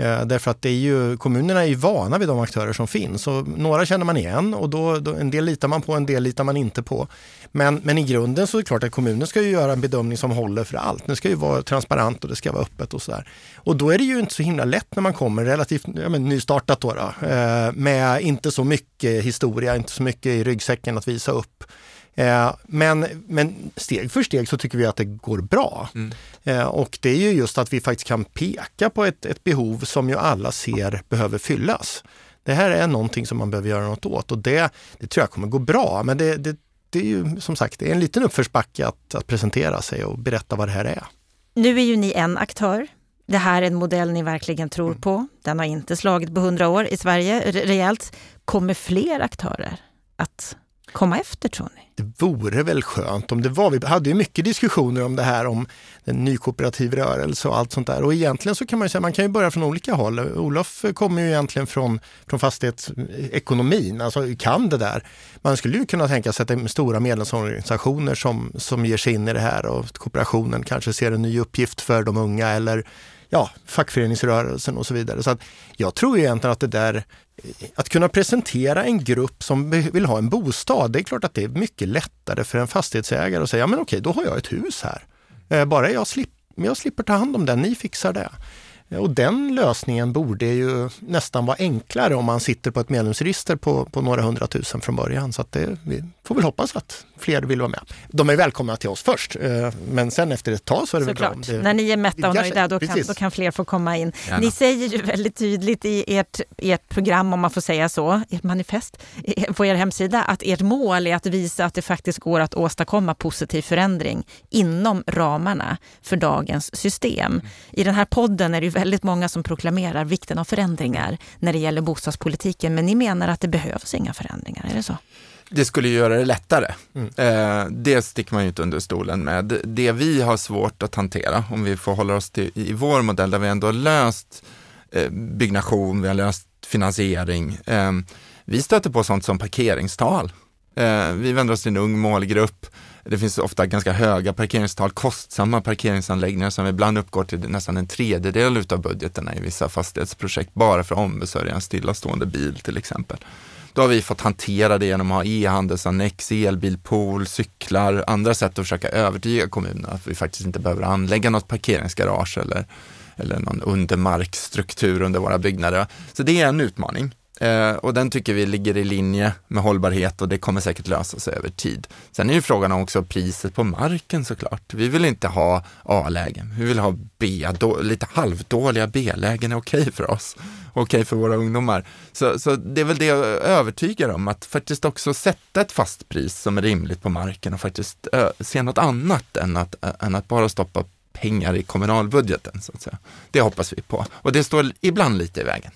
Eh, därför att det är ju, kommunerna är ju vana vid de aktörer som finns och några känner man igen och då, då, en del litar man på, en del litar man inte på. Men, men i grunden så är det klart att kommunen ska ju göra en bedömning som håller för allt. Det ska ju vara transparent och det ska vara öppet och sådär. Och då är det ju inte så himla lätt när man kommer relativt ja, men, nystartat då, då eh, med inte så mycket historia, inte så mycket i ryggsäcken att visa upp. Eh, men, men steg för steg så tycker vi att det går bra. Mm. Eh, och det är ju just att vi faktiskt kan peka på ett, ett behov som ju alla ser behöver fyllas. Det här är någonting som man behöver göra något åt och det, det tror jag kommer gå bra. Men det, det, det är ju som sagt det är en liten uppförsbacke att, att presentera sig och berätta vad det här är. Nu är ju ni en aktör. Det här är en modell ni verkligen tror mm. på. Den har inte slagit på hundra år i Sverige rejält. Kommer fler aktörer att komma efter tror ni? Det vore väl skönt om det var. Vi hade ju mycket diskussioner om det här om en nykooperativ rörelse och allt sånt där. Och egentligen så kan man ju säga man kan ju börja från olika håll. Olof kommer ju egentligen från, från fastighetsekonomin, alltså kan det där. Man skulle ju kunna tänka sig att det är stora medlemsorganisationer som, som ger sig in i det här och kooperationen kanske ser en ny uppgift för de unga eller ja, fackföreningsrörelsen och så vidare. Så att jag tror egentligen att det där, eh, att kunna presentera en grupp som vill ha en bostad, det är klart att det är mycket lättare för en fastighetsägare att säga, ja men okej, då har jag ett hus här. Eh, bara jag, slip, jag slipper ta hand om det, ni fixar det. Och den lösningen borde ju nästan vara enklare om man sitter på ett medlemsregister på, på några hundratusen från början. Så att det, vi får väl hoppas att fler vill vara med. De är välkomna till oss först, eh, men sen efter ett tag så är det Såklart. väl bra. Det, När ni är mätta och nöjda då kan, då kan fler få komma in. Gärna. Ni säger ju väldigt tydligt i ert, ert program, om man får säga så, ert manifest på er hemsida, att ert mål är att visa att det faktiskt går att åstadkomma positiv förändring inom ramarna för dagens system. I den här podden är det väldigt många som proklamerar vikten av förändringar när det gäller bostadspolitiken, men ni menar att det behövs inga förändringar, är det så? Det skulle göra det lättare. Mm. Eh, det sticker man ju inte under stolen med. Det vi har svårt att hantera, om vi får hålla oss till i vår modell, där vi ändå har löst eh, byggnation, vi har löst finansiering. Eh, vi stöter på sånt som parkeringstal. Vi vänder oss till en ung målgrupp. Det finns ofta ganska höga parkeringstal, kostsamma parkeringsanläggningar som ibland uppgår till nästan en tredjedel utav budgeterna i vissa fastighetsprojekt, bara för att ombesörja en stillastående bil till exempel. Då har vi fått hantera det genom att ha e-handelsannex, elbilpool, cyklar, andra sätt att försöka övertyga kommunerna att vi faktiskt inte behöver anlägga något parkeringsgarage eller, eller någon undermarkstruktur under våra byggnader. Så det är en utmaning. Eh, och den tycker vi ligger i linje med hållbarhet och det kommer säkert lösa sig över tid. Sen är ju frågan också priset på marken såklart. Vi vill inte ha A-lägen, vi vill ha B, då, lite halvdåliga B-lägen är okej okay för oss, okej okay för våra ungdomar. Så, så det är väl det jag övertygar om, att faktiskt också sätta ett fast pris som är rimligt på marken och faktiskt ö, se något annat än att, ä, än att bara stoppa pengar i kommunalbudgeten. Så att säga. Det hoppas vi på och det står ibland lite i vägen.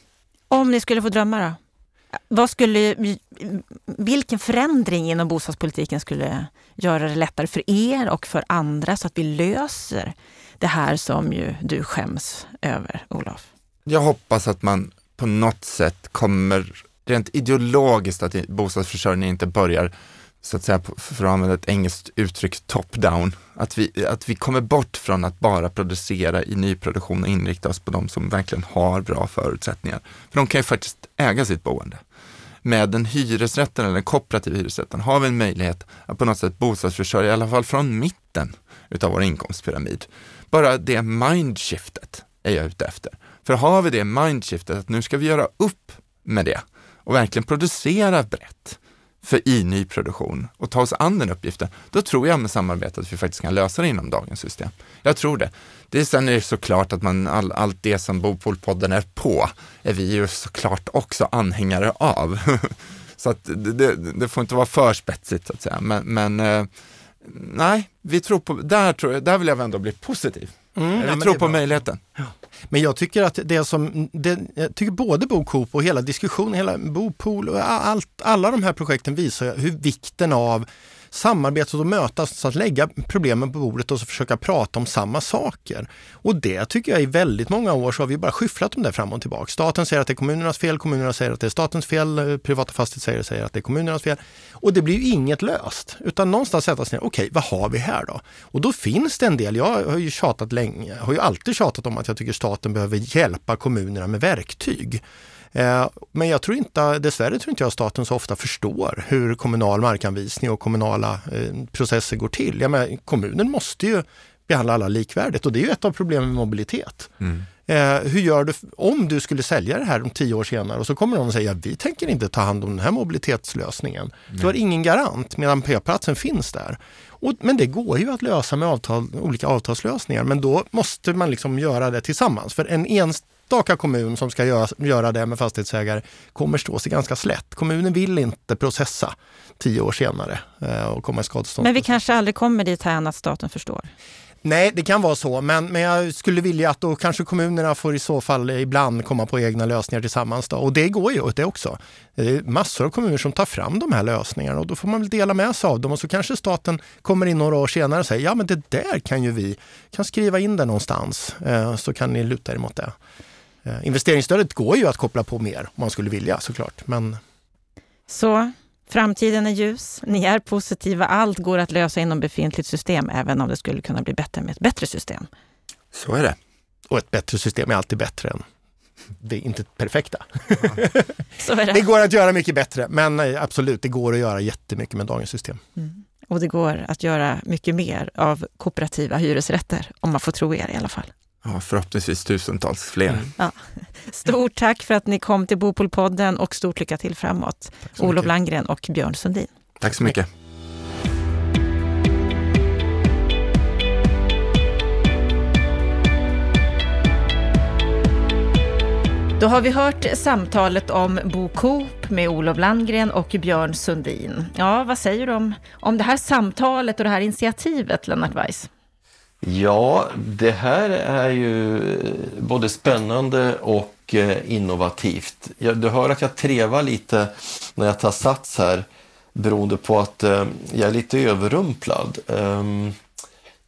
Om ni skulle få drömma då? Vad skulle, vilken förändring inom bostadspolitiken skulle göra det lättare för er och för andra så att vi löser det här som ju du skäms över, Olof? Jag hoppas att man på något sätt kommer, rent ideologiskt, att bostadsförsörjningen inte börjar så att säga, för att använda ett engelskt uttryck, top-down. Att vi, att vi kommer bort från att bara producera i nyproduktion och inrikta oss på de som verkligen har bra förutsättningar. För de kan ju faktiskt äga sitt boende. Med den hyresrätten eller den kooperativa hyresrätten har vi en möjlighet att på något sätt bostadsförsörja, i alla fall från mitten utav vår inkomstpyramid. Bara det mindshiftet är jag ute efter. För har vi det mindshiftet att nu ska vi göra upp med det och verkligen producera brett för i nyproduktion och ta oss an den uppgiften, då tror jag med samarbete att vi faktiskt kan lösa det inom dagens system. Jag tror det. det sen är det såklart att man, all, allt det som Bopolpodden är på, är vi ju såklart också anhängare av. så att det, det, det, får inte vara för spetsigt så att säga. Men, men eh, nej, vi tror på, där, tror jag, där vill jag ändå bli positiv. Mm, vi ja, tror på möjligheten. Ja. Men jag tycker att det som, det, jag tycker både Bo Coop och hela diskussionen, hela Bopool och allt, alla de här projekten visar hur vikten av samarbetet och mötas, så att lägga problemen på bordet och så försöka prata om samma saker. Och det tycker jag i väldigt många år så har vi bara skyfflat om det fram och tillbaka. Staten säger att det är kommunernas fel, kommunerna säger att det är statens fel, eh, privata fastighetsägare säger att det är kommunernas fel. Och det blir ju inget löst, utan någonstans sätta sig ner, okej, okay, vad har vi här då? Och då finns det en del, jag har ju tjatat länge, har ju alltid tjatat om att jag tycker staten behöver hjälpa kommunerna med verktyg. Eh, men jag tror inte, dessvärre tror inte jag staten så ofta förstår hur kommunal markanvisning och kommunala eh, processer går till. Jag menar, kommunen måste ju behandla alla likvärdigt och det är ju ett av problemen med mobilitet. Mm. Eh, hur gör du om du skulle sälja det här om tio år senare och så kommer någon och säger vi tänker inte ta hand om den här mobilitetslösningen. Mm. Du har ingen garant medan p-platsen finns där. Och, men det går ju att lösa med avtal, olika avtalslösningar men då måste man liksom göra det tillsammans. För en ens, enstaka kommun som ska göra, göra det med fastighetsägare kommer stå sig ganska slätt. Kommunen vill inte processa tio år senare eh, och komma i skadestånd. Men vi kanske aldrig kommer dit här att staten förstår? Nej, det kan vara så, men, men jag skulle vilja att då kanske kommunerna får i så fall ibland komma på egna lösningar tillsammans. Då. Och det går ju det också. Det är massor av kommuner som tar fram de här lösningarna och då får man väl dela med sig av dem och så kanske staten kommer in några år senare och säger ja men det där kan ju vi, kan skriva in det någonstans eh, så kan ni luta er mot det. Eh, investeringsstödet går ju att koppla på mer om man skulle vilja såklart. Men... Så framtiden är ljus, ni är positiva, allt går att lösa inom befintligt system även om det skulle kunna bli bättre med ett bättre system. Så är det. Och ett bättre system är alltid bättre än det är inte perfekta. Så är det. det går att göra mycket bättre, men eh, absolut, det går att göra jättemycket med dagens system. Mm. Och det går att göra mycket mer av kooperativa hyresrätter, om man får tro er i alla fall. Ja, förhoppningsvis tusentals fler. Mm. Ja. Stort tack för att ni kom till Bopolpodden och stort lycka till framåt. Olof Landgren och Björn Sundin. Tack så mycket. Då har vi hört samtalet om Bo Coop med Olof Landgren och Björn Sundin. Ja, vad säger du om, om det här samtalet och det här initiativet, Lennart Weiss? Ja, det här är ju både spännande och eh, innovativt. Du hör att jag trevar lite när jag tar sats här beroende på att eh, jag är lite överrumplad. Ehm,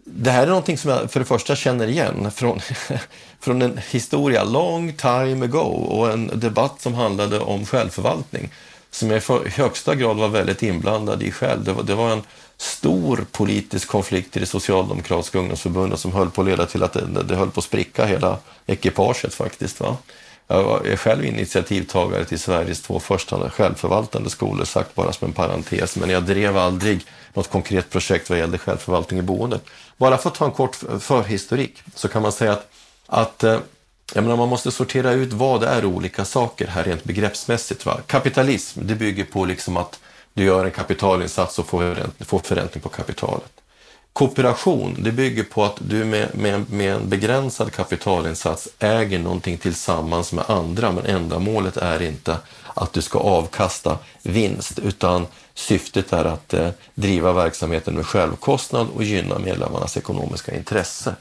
det här är någonting som jag för det första känner igen från, från en historia long time ago och en debatt som handlade om självförvaltning som jag i högsta grad var väldigt inblandad i själv. Det var, det var en stor politisk konflikt i det socialdemokratiska ungdomsförbundet som höll på att leda till att det, det höll på att spricka hela ekipaget faktiskt. Va? Jag är själv initiativtagare till Sveriges två första självförvaltande skolor, sagt bara som en parentes, men jag drev aldrig något konkret projekt vad gällde självförvaltning i boendet. Bara för att ta en kort förhistorik så kan man säga att, att eh, jag menar, man måste sortera ut vad det är olika saker här rent begreppsmässigt. Va? Kapitalism, det bygger på liksom att du gör en kapitalinsats och får förräntning på kapitalet. Kooperation, det bygger på att du med, med, med en begränsad kapitalinsats äger någonting tillsammans med andra, men ändamålet är inte att du ska avkasta vinst, utan syftet är att eh, driva verksamheten med självkostnad och gynna medlemmarnas ekonomiska intresse.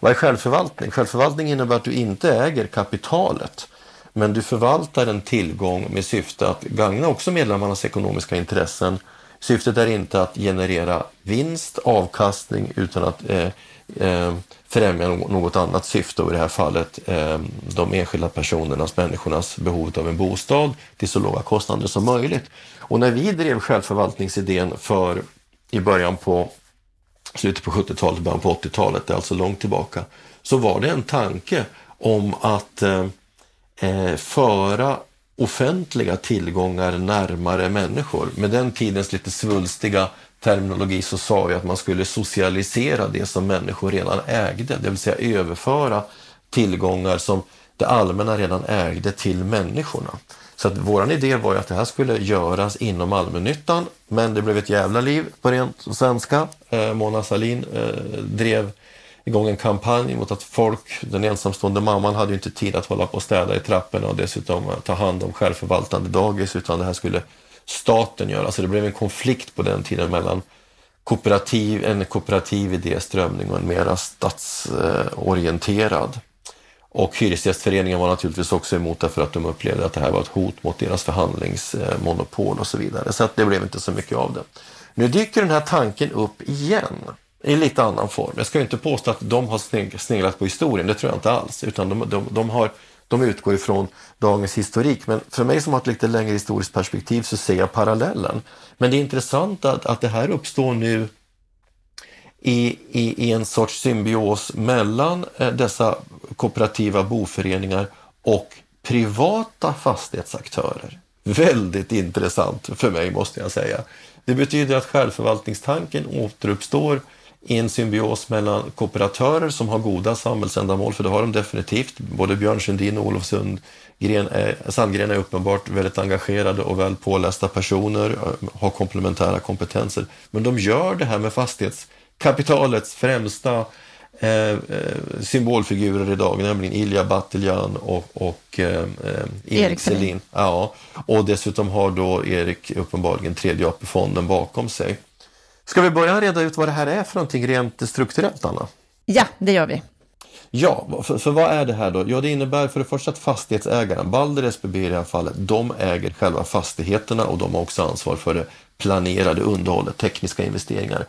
Vad är självförvaltning? Självförvaltning innebär att du inte äger kapitalet, men du förvaltar en tillgång med syfte att gagna också medlemmarnas ekonomiska intressen Syftet är inte att generera vinst, avkastning, utan att eh, eh, främja något annat syfte och i det här fallet eh, de enskilda personernas, människornas behov av en bostad till så låga kostnader som möjligt. Och när vi drev självförvaltningsidén för i början på slutet på 70-talet, början på 80-talet, det är alltså långt tillbaka, så var det en tanke om att eh, eh, föra offentliga tillgångar närmare människor. Med den tidens lite svulstiga terminologi så sa vi att man skulle socialisera det som människor redan ägde, det vill säga överföra tillgångar som det allmänna redan ägde till människorna. Så att våran idé var ju att det här skulle göras inom allmännyttan, men det blev ett jävla liv på rent svenska. Eh, Mona Sahlin eh, drev igång en kampanj mot att folk, den ensamstående mamman hade inte tid att hålla på och städa i trapporna och dessutom eh, ta hand om självförvaltande dagis utan det här skulle staten göra. Så det blev en konflikt på den tiden mellan kooperativ, en kooperativ idéströmning och en mera statsorienterad. Och Hyresgästföreningen var naturligtvis också emot det för att de upplevde att det här var ett hot mot deras förhandlingsmonopol och så vidare. Så att det blev inte så mycket av det. Nu dyker den här tanken upp igen i lite annan form. Jag ska inte påstå att de har sneglat på historien, det tror jag inte alls, utan de, de, de, har, de utgår ifrån dagens historik. Men för mig som har ett lite längre historiskt perspektiv så ser jag parallellen. Men det är intressant att, att det här uppstår nu i, i, i en sorts symbios mellan eh, dessa kooperativa boföreningar och privata fastighetsaktörer. Väldigt intressant för mig måste jag säga. Det betyder att självförvaltningstanken återuppstår i en symbios mellan kooperatörer som har goda samhällsändamål, för det har de definitivt. Både Björn Sundin och Olof Sundgren är, Sandgren är uppenbart väldigt engagerade och väl pålästa personer, har komplementära kompetenser. Men de gör det här med fastighetskapitalets främsta eh, eh, symbolfigurer idag, nämligen Ilja Batiljan och, och eh, eh Erik Selin. Ja, och dessutom har då Erik uppenbarligen tredje AP-fonden bakom sig. Ska vi börja reda ut vad det här är för någonting rent strukturellt, Anna? Ja, det gör vi. Ja, för, för, vad är det här då? Ja, det innebär för det första att fastighetsägaren, Balder SBB i det här fallet, de äger själva fastigheterna och de har också ansvar för det planerade underhållet, tekniska investeringar.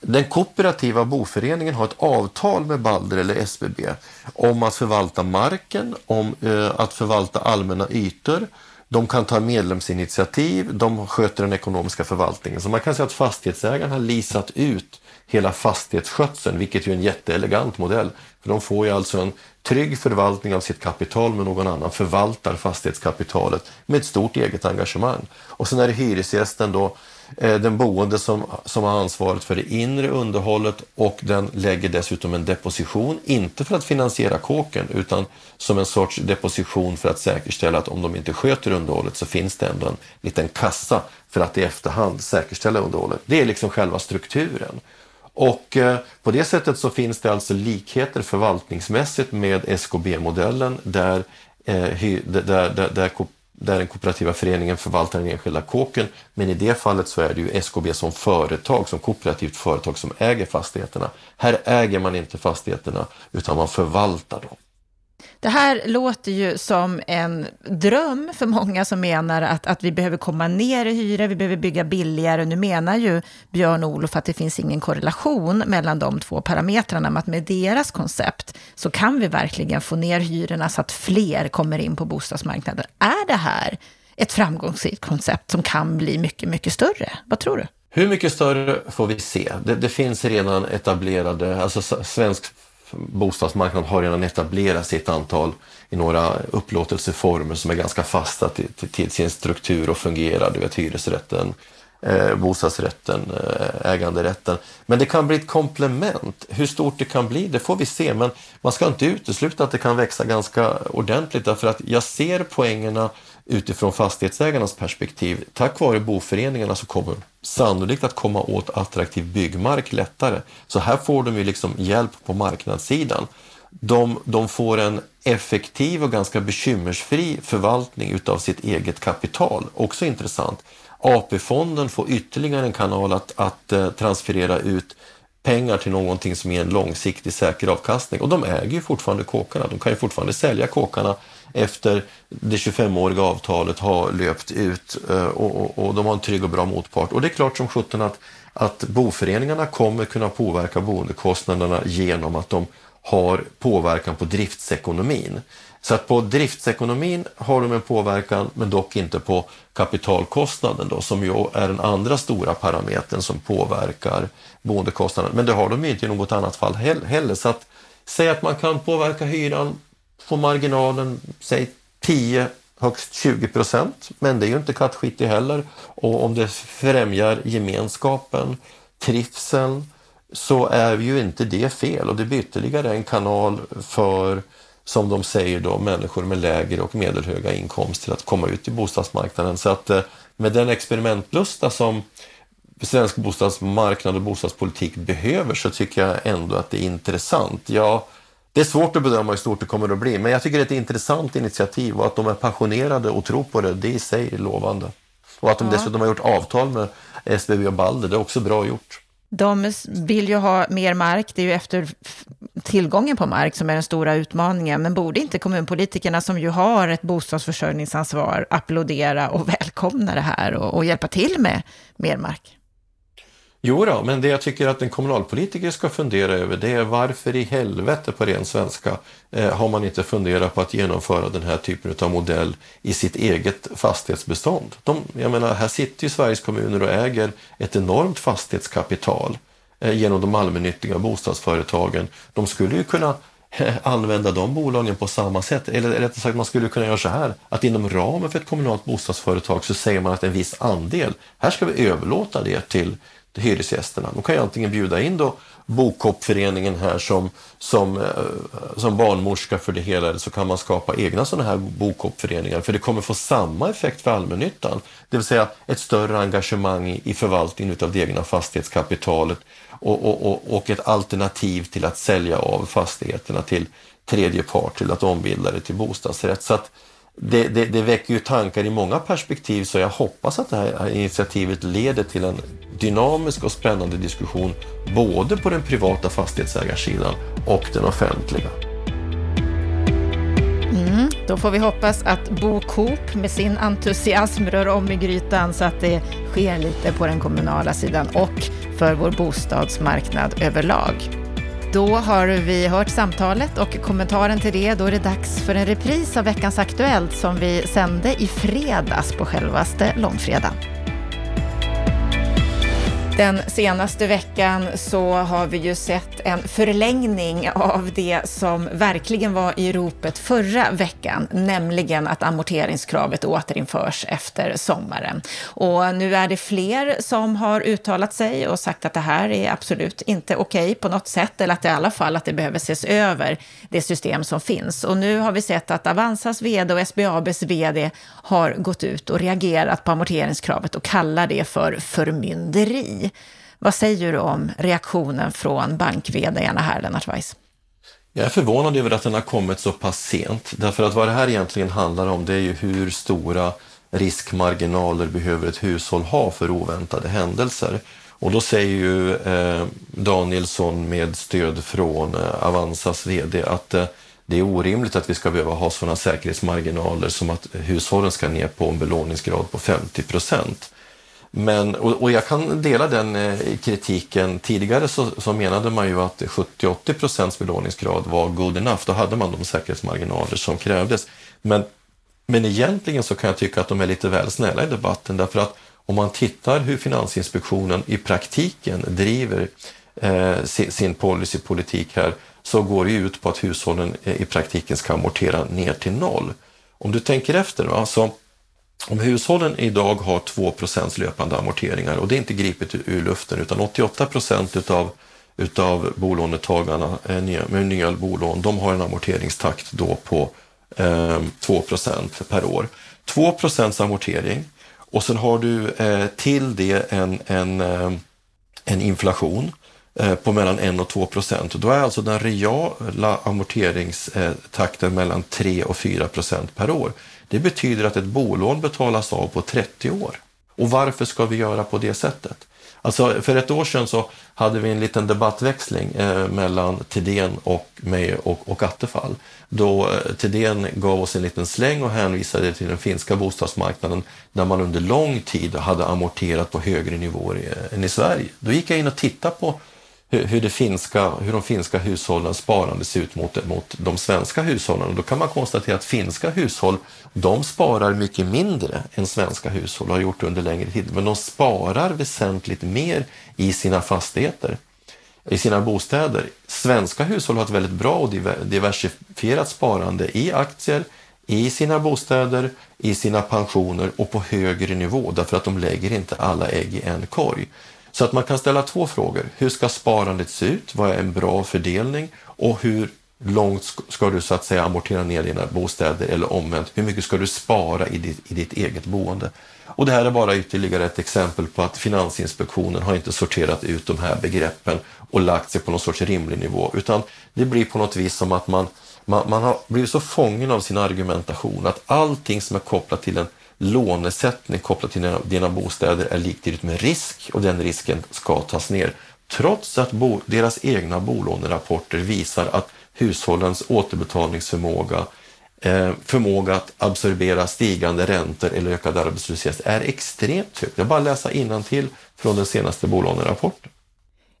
Den kooperativa boföreningen har ett avtal med Balder eller SBB om att förvalta marken, om eh, att förvalta allmänna ytor, de kan ta medlemsinitiativ, de sköter den ekonomiska förvaltningen. Så man kan säga att fastighetsägaren har lisat ut hela fastighetsskötseln, vilket är en jätteelegant modell. För de får ju alltså en trygg förvaltning av sitt kapital med någon annan förvaltar fastighetskapitalet med ett stort eget engagemang. Och sen är det hyresgästen då Eh, Eh, den boende som, som har ansvaret för det inre underhållet och den lägger dessutom en deposition, inte för att finansiera kåken utan som en sorts deposition för att säkerställa att om de inte sköter underhållet så finns det ändå en liten kassa för att i efterhand säkerställa underhållet. Det är liksom själva strukturen. Och eh, på det sättet så finns det alltså likheter förvaltningsmässigt med SKB-modellen där, eh, där, där, där där den kooperativa föreningen förvaltar den enskilda kåken. Men i det fallet så är det ju SKB som företag, som kooperativt företag som äger fastigheterna. Här äger man inte fastigheterna utan man förvaltar dem. Det här låter ju som en dröm för många som menar att, att vi behöver komma ner i hyra, vi behöver bygga billigare. Nu menar ju Björn Olof att det finns ingen korrelation mellan de två parametrarna, men att med deras koncept så kan vi verkligen få ner hyrorna så att fler kommer in på bostadsmarknaden. Är det här ett framgångsrikt koncept som kan bli mycket, mycket större? Vad tror du? Hur mycket större får vi se. Det, det finns redan etablerade, alltså svensk bostadsmarknaden har redan etablerat sig ett antal i några upplåtelseformer som är ganska fasta till, till, till sin struktur och fungerar. Du vet hyresrätten, eh, bostadsrätten, eh, äganderätten. Men det kan bli ett komplement. Hur stort det kan bli, det får vi se. Men man ska inte utesluta att det kan växa ganska ordentligt därför att jag ser poängerna utifrån fastighetsägarnas perspektiv. Tack vare boföreningarna så kommer sannolikt att komma åt attraktiv byggmark lättare. Så här får de ju liksom hjälp på marknadssidan. De, de får en effektiv och ganska bekymmersfri förvaltning utav sitt eget kapital. Också intressant. AP-fonden får ytterligare en kanal att, att eh, transferera ut pengar till någonting som ger en långsiktig säker avkastning. Och de äger ju fortfarande kåkarna. De kan ju fortfarande sälja kåkarna efter det 25-åriga avtalet har löpt ut eh, och, och, och, de har en trygg och bra motpart. Och det är klart som sjutton att, att boföreningarna kommer kunna påverka boendekostnaderna genom att de har påverkan på driftsekonomin. Så att på driftsekonomin har de en påverkan men dock inte på kapitalkostnaden då, som ju är den andra stora parametern som påverkar boendekostnaden. Men det har de ju inte i något annat fall heller. Så att säg att man kan påverka hyran på marginalen, säg 10 högst 20 procent, men det är ju inte kattskitig heller. Och om det främjar gemenskapen, trivseln, så är ju inte det fel och det blir ytterligare en kanal för, som de säger då, människor med lägre och medelhöga inkomster att komma ut i bostadsmarknaden. Så att eh, med den experimentlusta som svensk bostadsmarknad och bostadspolitik behöver så tycker jag ändå att det är intressant. Jag det är svårt att bedöma hur stort det kommer att bli, men jag tycker det är ett intressant initiativ och att de är passionerade och tror på det, det i sig är lovande. Och att de ja. dessutom har gjort avtal med SBB och Balder, det är också bra gjort. De vill ju ha mer mark, det är ju efter tillgången på mark som är den stora utmaningen. Men borde inte kommunpolitikerna som ju har ett bostadsförsörjningsansvar applådera och välkomna det här och, och hjälpa till med mer mark? Jo då, men det jag tycker att en kommunalpolitiker ska fundera över det är varför i helvete på ren svenska eh, har man inte funderat på att genomföra den här typen av modell i sitt eget fastighetsbestånd. De, jag menar, här sitter ju Sveriges kommuner och äger ett enormt fastighetskapital eh, genom de allmännyttiga bostadsföretagen. De skulle ju kunna eh, använda de bolagen på samma sätt. Eller rättare sagt, man skulle kunna göra så här att inom ramen för ett kommunalt bostadsföretag så säger man att en viss andel, här ska vi överlåta det till hyresgästerna. De kan ju antingen bjuda in då Bokhoppföreningen här som, som, eh, som barnmorska för det hela eller så kan man skapa egna sådana här Bokhoppföreningar för det kommer få samma effekt för allmännyttan. Det vill säga ett större engagemang i, i förvaltningen av det egna fastighetskapitalet och, och, och, och ett alternativ till att sälja av fastigheterna till tredje part till att ombilda det till bostadsrätt. Så att det, det, det, väcker ju tankar i många perspektiv så jag hoppas att det här initiativet leder till en dynamisk och spännande diskussion både på den privata fastighetsägarsidan och den offentliga. Mm, då får vi hoppas att Bo Coop med sin entusiasm rör om i grytan så att det sker lite på den kommunala sidan och för vår bostadsmarknad överlag. Då har vi hört samtalet och kommentaren till det. Då är det dags för en repris av veckans Aktuellt som vi sände i fredags på självaste långfredagen. Den senaste veckan så har vi ju sett en förlängning av det som verkligen var i ropet förra veckan, nämligen att amorteringskravet återinförs efter sommaren. Och nu är det fler som har uttalat sig och sagt att det här är absolut inte okej okay på något sätt, eller att det i alla fall att det behöver ses över, det system som finns. Och nu har vi sett att Avanzas vd och SBABs vd har gått ut och reagerat på amorteringskravet och kallar det för förmynderi. Vad säger du om reaktionen från bank här, Lennart Weiss? Jag är förvånad över att den har kommit så pass sent. Därför att vad det här egentligen handlar om det är ju hur stora riskmarginaler behöver ett hushåll ha för oväntade händelser. Och då säger ju eh, Danielsson med stöd från eh, Avanzas VD att eh, det är orimligt att vi ska behöva ha sådana säkerhetsmarginaler som att hushållen ska ner på en belåningsgrad på 50 procent. Men, och, och, jag kan dela den eh, kritiken. Tidigare så, så, menade man ju att 70-80 procents belåningsgrad var good enough. Då hade man de säkerhetsmarginaler som krävdes. Men, men egentligen så kan jag tycka att de är lite väl snälla i debatten därför att om man tittar hur Finansinspektionen i praktiken driver eh, sin, sin policypolitik här så går det ut på att hushållen eh, i praktiken ska amortera ner till noll. Om du tänker efter, va, så alltså, om hushållen idag har 2 löpande amorteringar och det är inte gripet ur luften utan 88 utav, utav bolånetagarna eh, med nya bolån, de har en amorteringstakt då på eh, 2% per år. 2% amortering och sen har du eh, till det en, en, ehm, en inflation Eh, på mellan 1 och 2 procent. Då är alltså den reala amorteringstakten mellan 3 och 4 procent per år. Det betyder att ett bolån betalas av på 30 år. Och varför ska vi göra på det sättet? Alltså för ett år sedan så hade vi en liten debattväxling eh, mellan Tidén och mig och, och Attefall. Då eh, Tidén gav oss en liten släng och hänvisade till den finska bostadsmarknaden där man under lång tid hade amorterat på högre nivåer eh, än i Sverige. Då gick jag in och tittade på hur, det finska, hur de finska hushållens sparande ser ut mot, mot de svenska hushållen. Och då kan man konstatera att finska hushåll de sparar mycket mindre än svenska hushåll har gjort under längre tid. Men de sparar väsentligt mer i sina fastigheter, i sina bostäder. Svenska hushåll har ett väldigt bra och diversifierat sparande i aktier, i sina bostäder, i sina pensioner och på högre nivå därför att de lägger inte alla ägg i en korg. Så att man kan ställa två frågor. Hur ska sparandet se ut? Vad är en bra fördelning? Och hur långt ska du så att säga amortera ner dina bostäder eller omvänt? Hur mycket ska du spara i ditt, i ditt eget boende? Och det här är bara ytterligare ett exempel på att Finansinspektionen har inte sorterat ut de här begreppen och lagt sig på någon sorts rimlig nivå, utan det blir på något vis som att man, man, man har blivit så fången av sin argumentation att allting som är kopplat till en lånesättning kopplat till dina, dina bostäder är liktydigt med risk och den risken ska tas ner. Trots att bo, deras egna bolånerapporter visar att hushållens återbetalningsförmåga, eh, förmåga att absorbera stigande räntor eller ökad arbetslöshet är extremt hög. Det är bara att läsa innantill från den senaste bolånerapporten.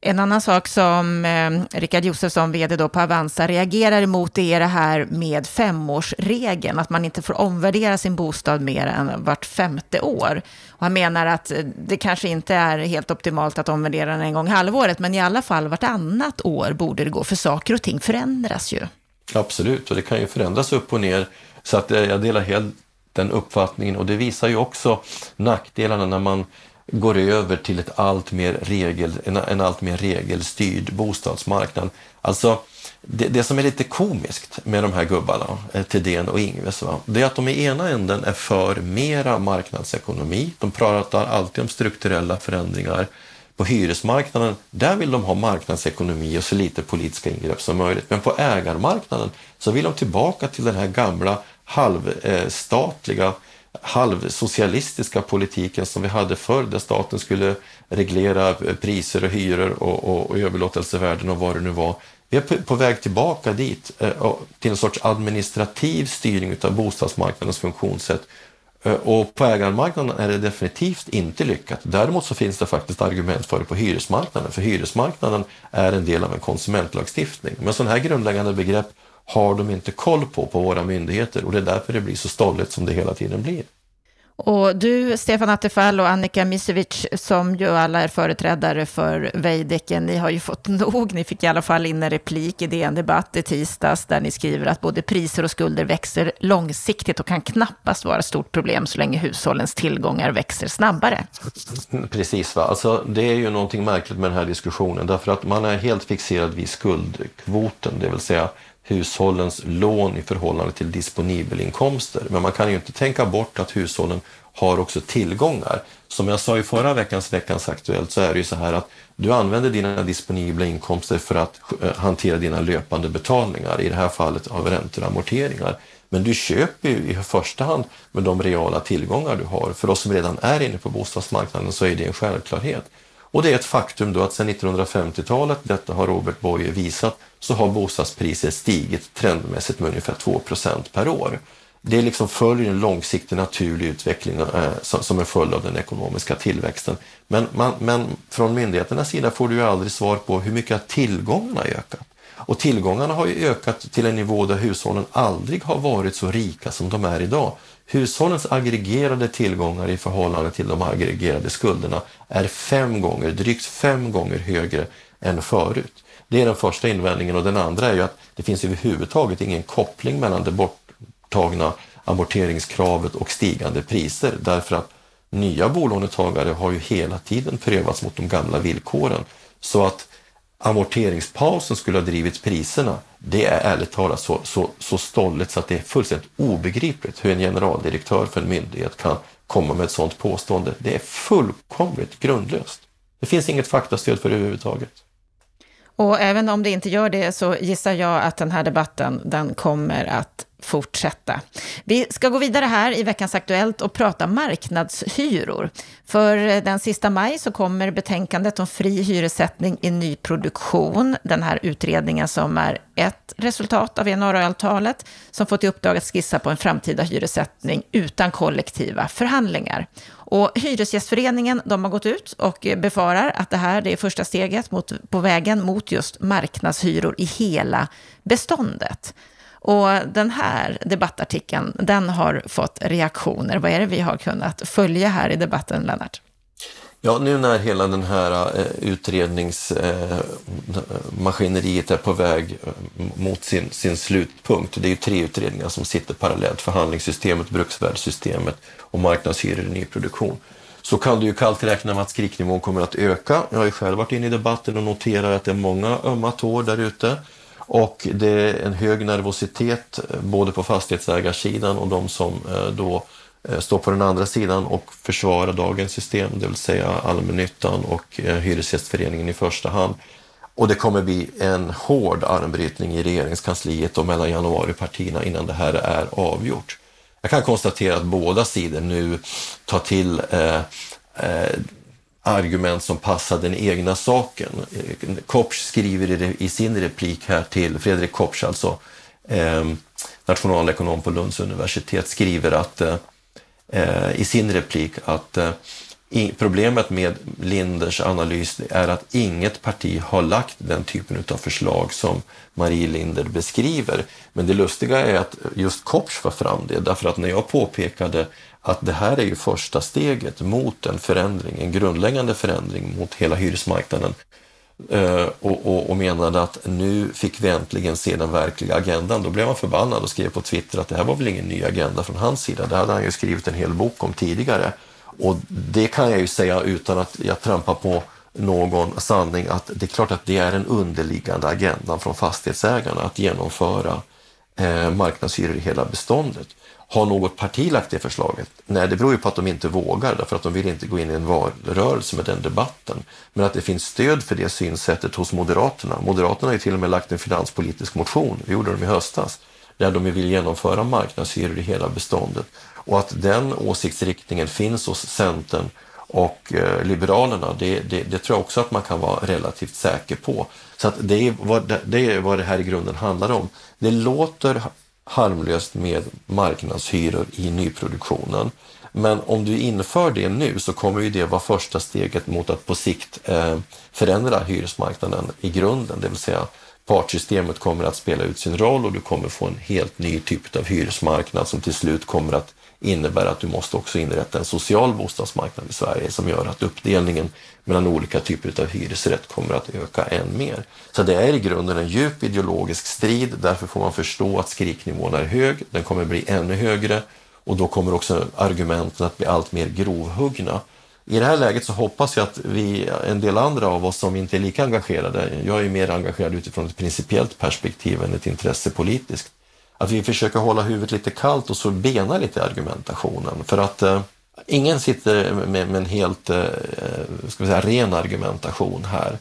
En annan sak som eh, Rickard Josefsson, vd då på Avanza, reagerar emot är det här med femårsregeln, att man inte får omvärdera sin bostad mer än vart femte år. Och han menar att eh, det kanske inte är helt optimalt att omvärdera den en gång halvåret, men i alla fall vartannat år borde det gå, för saker och ting förändras ju. Absolut, och det kan ju förändras upp och ner. Så att eh, jag delar helt den uppfattningen och det visar ju också nackdelarna när man går över till ett allt mer regel, en, en allt mer regelstyrd bostadsmarknad. Alltså, det, det, som är lite komiskt med de här gubbarna, eh, Thedéen och Ingves, va? det är att de i ena änden är för mera marknadsekonomi. De pratar alltid om strukturella förändringar. På hyresmarknaden, där vill de ha marknadsekonomi och så lite politiska ingrepp som möjligt. Men på ägarmarknaden så vill de tillbaka till den här gamla halvstatliga halvsocialistiska politiken som vi hade förr där staten skulle reglera priser och hyror och, och, och överlåtelsevärden och vad det nu var. Vi är på, på väg tillbaka dit eh, till en sorts administrativ styrning av bostadsmarknadens funktionssätt. Eh, och på ägarmarknaden är det definitivt inte lyckat. Däremot så finns det faktiskt argument för det på hyresmarknaden, för hyresmarknaden är en del av en konsumentlagstiftning. Men sådana här grundläggande begrepp har de inte koll på på våra myndigheter och det är därför det blir så stolligt som det hela tiden blir. Och du, Stefan Attefall och Annika Misevic, som ju alla är företrädare för Veidekke, ni har ju fått nog. Ni fick i alla fall in en replik i DN Debatt i tisdags, där ni skriver att både priser och skulder växer långsiktigt och kan knappast vara ett stort problem så länge hushållens tillgångar växer snabbare. Precis, va? Alltså, det är ju någonting märkligt med den här diskussionen, därför att man är helt fixerad vid skuldkvoten, det vill säga hushållens lån i förhållande till disponibelinkomster. Men man kan ju inte tänka bort att hushållen har också tillgångar. Som jag sa i förra veckans Veckans Aktuellt så är det ju så här att du använder dina disponibla inkomster för att eh, hantera dina löpande betalningar, i det här fallet av räntor och amorteringar. Men du köper ju i första hand med de reala tillgångar du har. För oss som redan är inne på bostadsmarknaden så är det en självklarhet. Och det är ett faktum då att sedan 1950-talet, detta har Robert Boye visat, så har bostadspriser stigit trendmässigt med ungefär 2% per år. Det liksom följer en långsiktig naturlig utveckling eh, som en följd av den ekonomiska tillväxten. Men, man, men från myndigheternas sida får du ju aldrig svar på hur mycket tillgångarna ökat. Och tillgångarna har ju ökat till en nivå där hushållen aldrig har varit så rika som de är idag. Hushållens aggregerade tillgångar i förhållande till de aggregerade skulderna är fem gånger, drygt fem gånger högre än förut. Det är den första invändningen och den andra är ju att det finns överhuvudtaget ingen koppling mellan det borttagna amorteringskravet och stigande priser därför att nya bolånetagare har ju hela tiden prövats mot de gamla villkoren. Så att amorteringspausen skulle ha drivit priserna, det är ärligt talat så, så, så stolligt så att det är fullständigt obegripligt hur en generaldirektör för en myndighet kan komma med ett sådant påstående. Det är fullkomligt grundlöst. Det finns inget faktastöd för det överhuvudtaget. Och även om det inte gör det så gissar jag att den här debatten, den kommer att fortsätta. Vi ska gå vidare här i veckans Aktuellt och prata marknadshyror. För den sista maj så kommer betänkandet om fri hyressättning i nyproduktion. Den här utredningen som är ett resultat av januariavtalet som fått i uppdrag att skissa på en framtida hyressättning utan kollektiva förhandlingar. Och Hyresgästföreningen de har gått ut och befarar att det här det är första steget mot, på vägen mot just marknadshyror i hela beståndet. Och den här debattartikeln, den har fått reaktioner. Vad är det vi har kunnat följa här i debatten, Lennart? Ja, nu när hela den här eh, utredningsmaskineriet eh, är på väg eh, mot sin, sin slutpunkt, det är ju tre utredningar som sitter parallellt, förhandlingssystemet, bruksvärdessystemet och marknadshyror i nyproduktion, så kan du ju kallt räkna med att skriknivån kommer att öka. Jag har ju själv varit inne i debatten och noterar att det är många ömma tår där ute. Och det är en hög nervositet eh, både på fastighetsägarsidan och de som eh, då Eh, stå på den andra sidan och försvara dagens system, det vill säga allmännyttan och eh, Hyresgästföreningen i första hand. Och det kommer bli en hård armbrytning i regeringskansliet och mellan januaripartierna innan det här är avgjort. Jag kan konstatera att båda sidor nu tar till eh, eh, argument som passar den egna saken. Kopsch skriver i, sin replik här till, Fredrik Kopsch alltså, eh, nationalekonom på Lunds universitet, skriver att eh, eh, i sin replik att eh, problemet med Linders analys är att inget parti har lagt den typen av förslag som Marie Linder beskriver. Men det lustiga är att just Kopsch var fram det, därför att när jag påpekade att det här är ju första steget mot en förändring, en grundläggande förändring mot hela hyresmarknaden Eh, och, och, och, menade att nu fick vi äntligen se den verkliga agendan. Då blev han förbannad och skrev på Twitter att det här var väl ingen ny agenda från hans sida. Det hade han ju skrivit en hel bok om tidigare. Och det kan jag ju säga utan att jag trampar på någon sanning att det är klart att det är en underliggande agenda från fastighetsägarna att genomföra eh, marknadshyror i hela beståndet. Har något parti lagt det förslaget? Nej, det beror ju på att de inte vågar därför att de vill inte gå in i en valrörelse med den debatten. Men att det finns stöd för det synsättet hos Moderaterna. Moderaterna har ju till och med lagt en finanspolitisk motion, det gjorde de i höstas, där de vill genomföra marknadshyror i hela beståndet. Och att den åsiktsriktningen finns hos Centern och eh, Liberalerna, det, det, det, tror jag också att man kan vara relativt säker på. Så att det, är vad, det är vad det här i grunden handlar om. Det låter harmlöst med marknadshyror i nyproduktionen. Men om du inför det nu så kommer ju det vara första steget mot att på sikt eh, förändra hyresmarknaden i grunden, det vill säga partsystemet kommer att spela ut sin roll och du kommer få en helt ny typ av hyresmarknad som till slut kommer att innebär att du måste också inrätta en social bostadsmarknad i Sverige som gör att uppdelningen mellan olika typer av hyresrätt kommer att öka än mer. Så det är i grunden en djup ideologisk strid. Därför får man förstå att skriknivån är hög. Den kommer bli ännu högre och då kommer också argumenten att bli allt mer grovhuggna. I det här läget så hoppas jag att vi, en del andra av oss som inte är lika engagerade, jag är mer engagerad utifrån ett principiellt perspektiv än ett intresse politiskt, att vi försöker hålla huvudet lite kallt och så bena lite argumentationen. För att eh, ingen sitter med, med en helt eh, ska vi säga, ren argumentation här.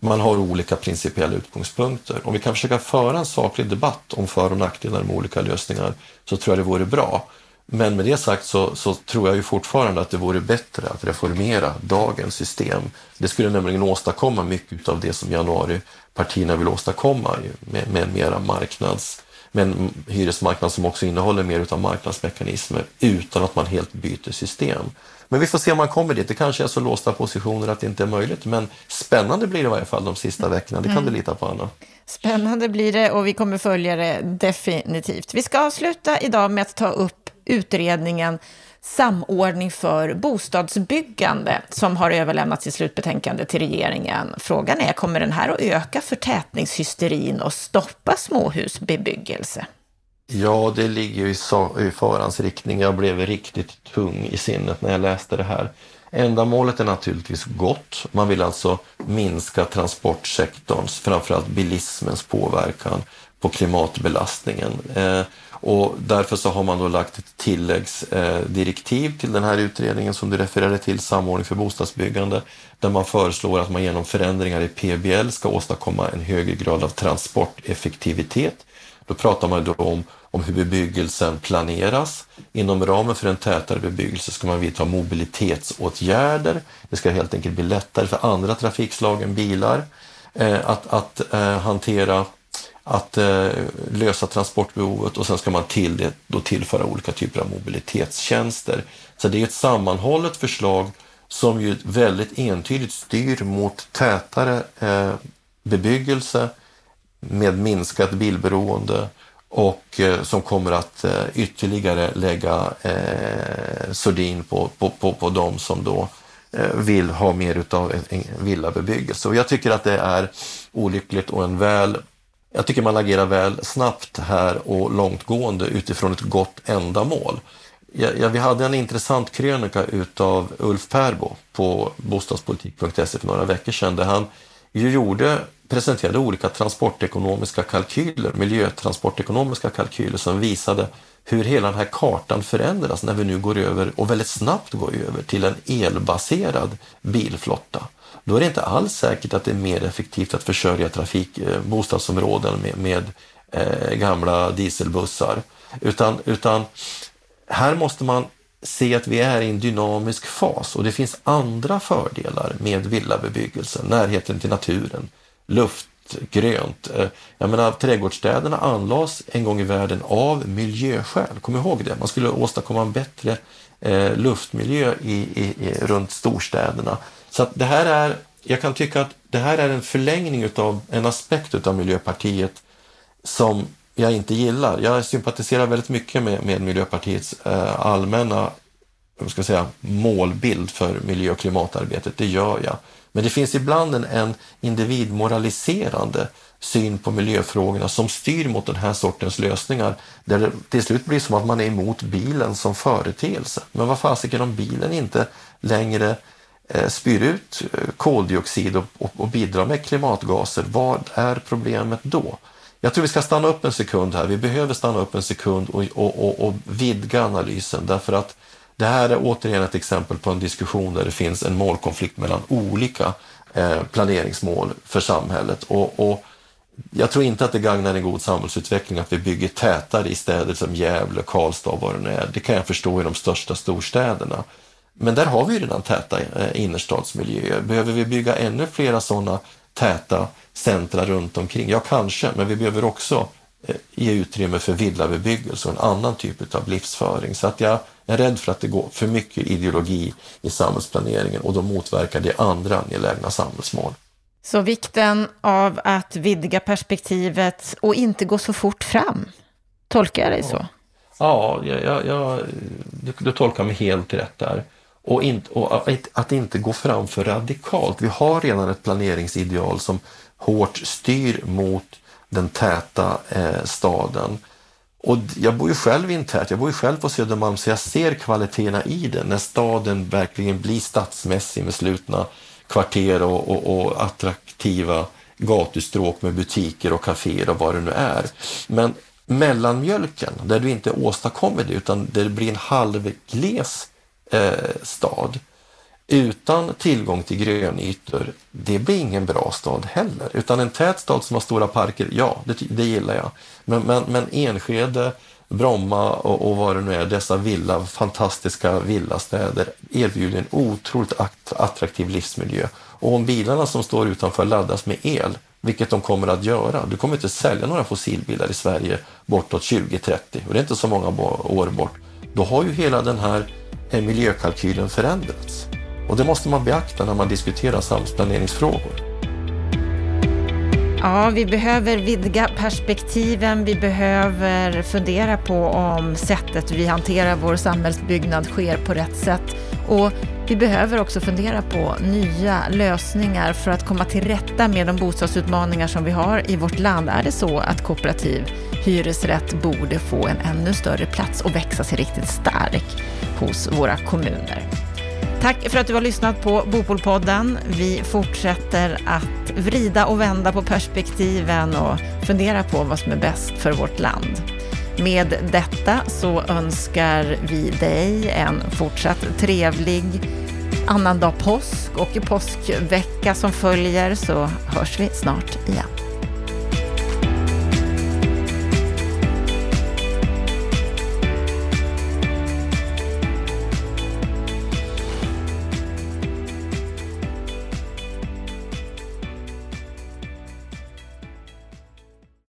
Man har olika principiella utgångspunkter. Om vi kan försöka föra en saklig debatt om för och nackdelar med olika lösningar så tror jag det vore bra. Men med det sagt så, så, tror jag ju fortfarande att det vore bättre att reformera dagens system. Det skulle nämligen åstadkomma mycket av det som januaripartierna vill åstadkomma med, med mera marknads med en hyresmarknad som också innehåller mer av marknadsmekanismer utan att man helt byter system. Men vi får se om man kommer dit. Det kanske är så låsta positioner att det inte är möjligt. Men spännande blir det i varje fall de sista veckorna. Det kan mm. du lita på, Anna. Spännande blir det och vi kommer följa det definitivt. Vi ska avsluta idag med att ta upp utredningen Samordning för bostadsbyggande som har överlämnat sitt slutbetänkande till regeringen. Frågan är, kommer den här att öka förtätningshysterin och stoppa småhusbebyggelse? Ja, det ligger ju i farans riktning. Jag blev riktigt tung i sinnet när jag läste det här. Ändamålet är naturligtvis gott. Man vill alltså minska transportsektorns, framförallt bilismens påverkan på klimatbelastningen. Eh, och därför så har man då lagt ett tilläggsdirektiv eh, till den här utredningen som du refererade till, Samordning för bostadsbyggande, där man föreslår att man genom förändringar i PBL ska åstadkomma en högre grad av transporteffektivitet. Då pratar man då om, om hur bebyggelsen planeras. Inom ramen för en tätare bebyggelse ska man vidta mobilitetsåtgärder. Det ska helt enkelt bli lättare för andra trafikslag än bilar eh, att, att eh, hantera att eh, lösa transportbehovet och sen ska man till det då tillföra olika typer av mobilitetstjänster. Så det är ett sammanhållet förslag som ju väldigt entydigt styr mot tätare eh, bebyggelse med minskat bilberoende och eh, som kommer att eh, ytterligare lägga eh, sordin på, på, på, på de som då eh, vill ha mer utav en villabebyggelse. Och jag tycker att det är olyckligt och en väl jag tycker man agerar väl snabbt här och långtgående utifrån ett gott ändamål. Ja, ja, vi hade en intressant krönika utav Ulf Perbo på bostadspolitik.se för några veckor sedan där han ju gjorde, presenterade olika transportekonomiska kalkyler, miljötransportekonomiska kalkyler som visade hur hela den här kartan förändras när vi nu går över, och väldigt snabbt går över, till en elbaserad bilflotta då är det inte alls säkert att det är mer effektivt att försörja trafik, eh, bostadsområden med, med eh, gamla dieselbussar. Utan, utan här måste man se att vi är i en dynamisk fas och det finns andra fördelar med villabebyggelse, närheten till naturen, luft, grönt. Eh, jag menar, trädgårdsstäderna anlades en gång i världen av miljöskäl. Kom ihåg det. Man skulle åstadkomma en bättre eh, luftmiljö i, i, i, runt storstäderna. Så att det här är, jag kan tycka att det här är en förlängning av en aspekt av Miljöpartiet som jag inte gillar. Jag sympatiserar väldigt mycket med, med Miljöpartiets eh, allmänna ska säga, målbild för miljö och klimatarbetet, det gör jag. Men det finns ibland en, en individmoraliserande syn på miljöfrågorna som styr mot den här sortens lösningar där det till slut blir som att man är emot bilen som företeelse. Men vad fasiken om bilen inte längre Eh, spyr ut eh, koldioxid och, och, och bidrar med klimatgaser, vad är problemet då? Jag tror vi ska stanna upp en sekund här. Vi behöver stanna upp en sekund och, och, och, vidga analysen därför att det här är återigen ett exempel på en diskussion där det finns en målkonflikt mellan olika eh, planeringsmål för samhället. Och, och, jag tror inte att det gagnar en god samhällsutveckling att vi bygger tätare i städer som Gävle, Karlstad och vad det nu är. Det kan jag förstå i de största storstäderna. Men där har vi ju redan täta eh, innerstadsmiljöer. Behöver vi bygga ännu flera sådana täta centra runt omkring? Ja, kanske, men vi behöver också eh, ge utrymme för villabebyggelse och en annan typ av livsföring. Så att jag är rädd för att det går för mycket ideologi i samhällsplaneringen och då motverkar det andra angelägna samhällsmål. Så vikten av att vidga perspektivet och inte gå så fort fram, tolkar jag dig så? Ja, jag, jag, jag, du, du tolkar mig helt rätt där och, in, och att inte gå fram för radikalt. Vi har redan ett planeringsideal som hårt styr mot den täta eh, staden. Och jag bor ju själv internt, jag bor ju själv på Södermalm så jag ser kvaliteterna i det när staden verkligen blir stadsmässig med slutna kvarter och, och, och attraktiva gatustråk med butiker och kaféer och vad det nu är. Men mellanmjölken, där du inte åstadkommer det utan det blir en halvgles eh, stad utan tillgång till grönytor, det blir ingen bra stad heller. Utan en tät stad som har stora parker, ja, det, det gillar jag. Men, men, men Enskede, Bromma och, och vad det nu är, dessa villa, fantastiska villastäder erbjuder en otroligt attraktiv livsmiljö. Och om bilarna som står utanför laddas med el, vilket de kommer att göra, du kommer inte sälja några fossilbilar i Sverige bortåt 2030 och det är inte så många år bort. Då har ju hela den här miljökalkylen förändrats. Och det måste man beakta när man diskuterar samhällsplaneringsfrågor. Ja, vi behöver vidga perspektiven. Vi behöver fundera på om sättet vi hanterar vår samhällsbyggnad sker på rätt sätt. Och vi behöver också fundera på nya lösningar för att komma till rätta med de bostadsutmaningar som vi har i vårt land. Är det så att kooperativ hyresrätt borde få en ännu större plats och växa sig riktigt stark hos våra kommuner? Tack för att du har lyssnat på Bopolpodden. Vi fortsätter att vrida och vända på perspektiven och fundera på vad som är bäst för vårt land. Med detta så önskar vi dig en fortsatt trevlig annandag påsk och i påskvecka som följer så hörs vi snart igen.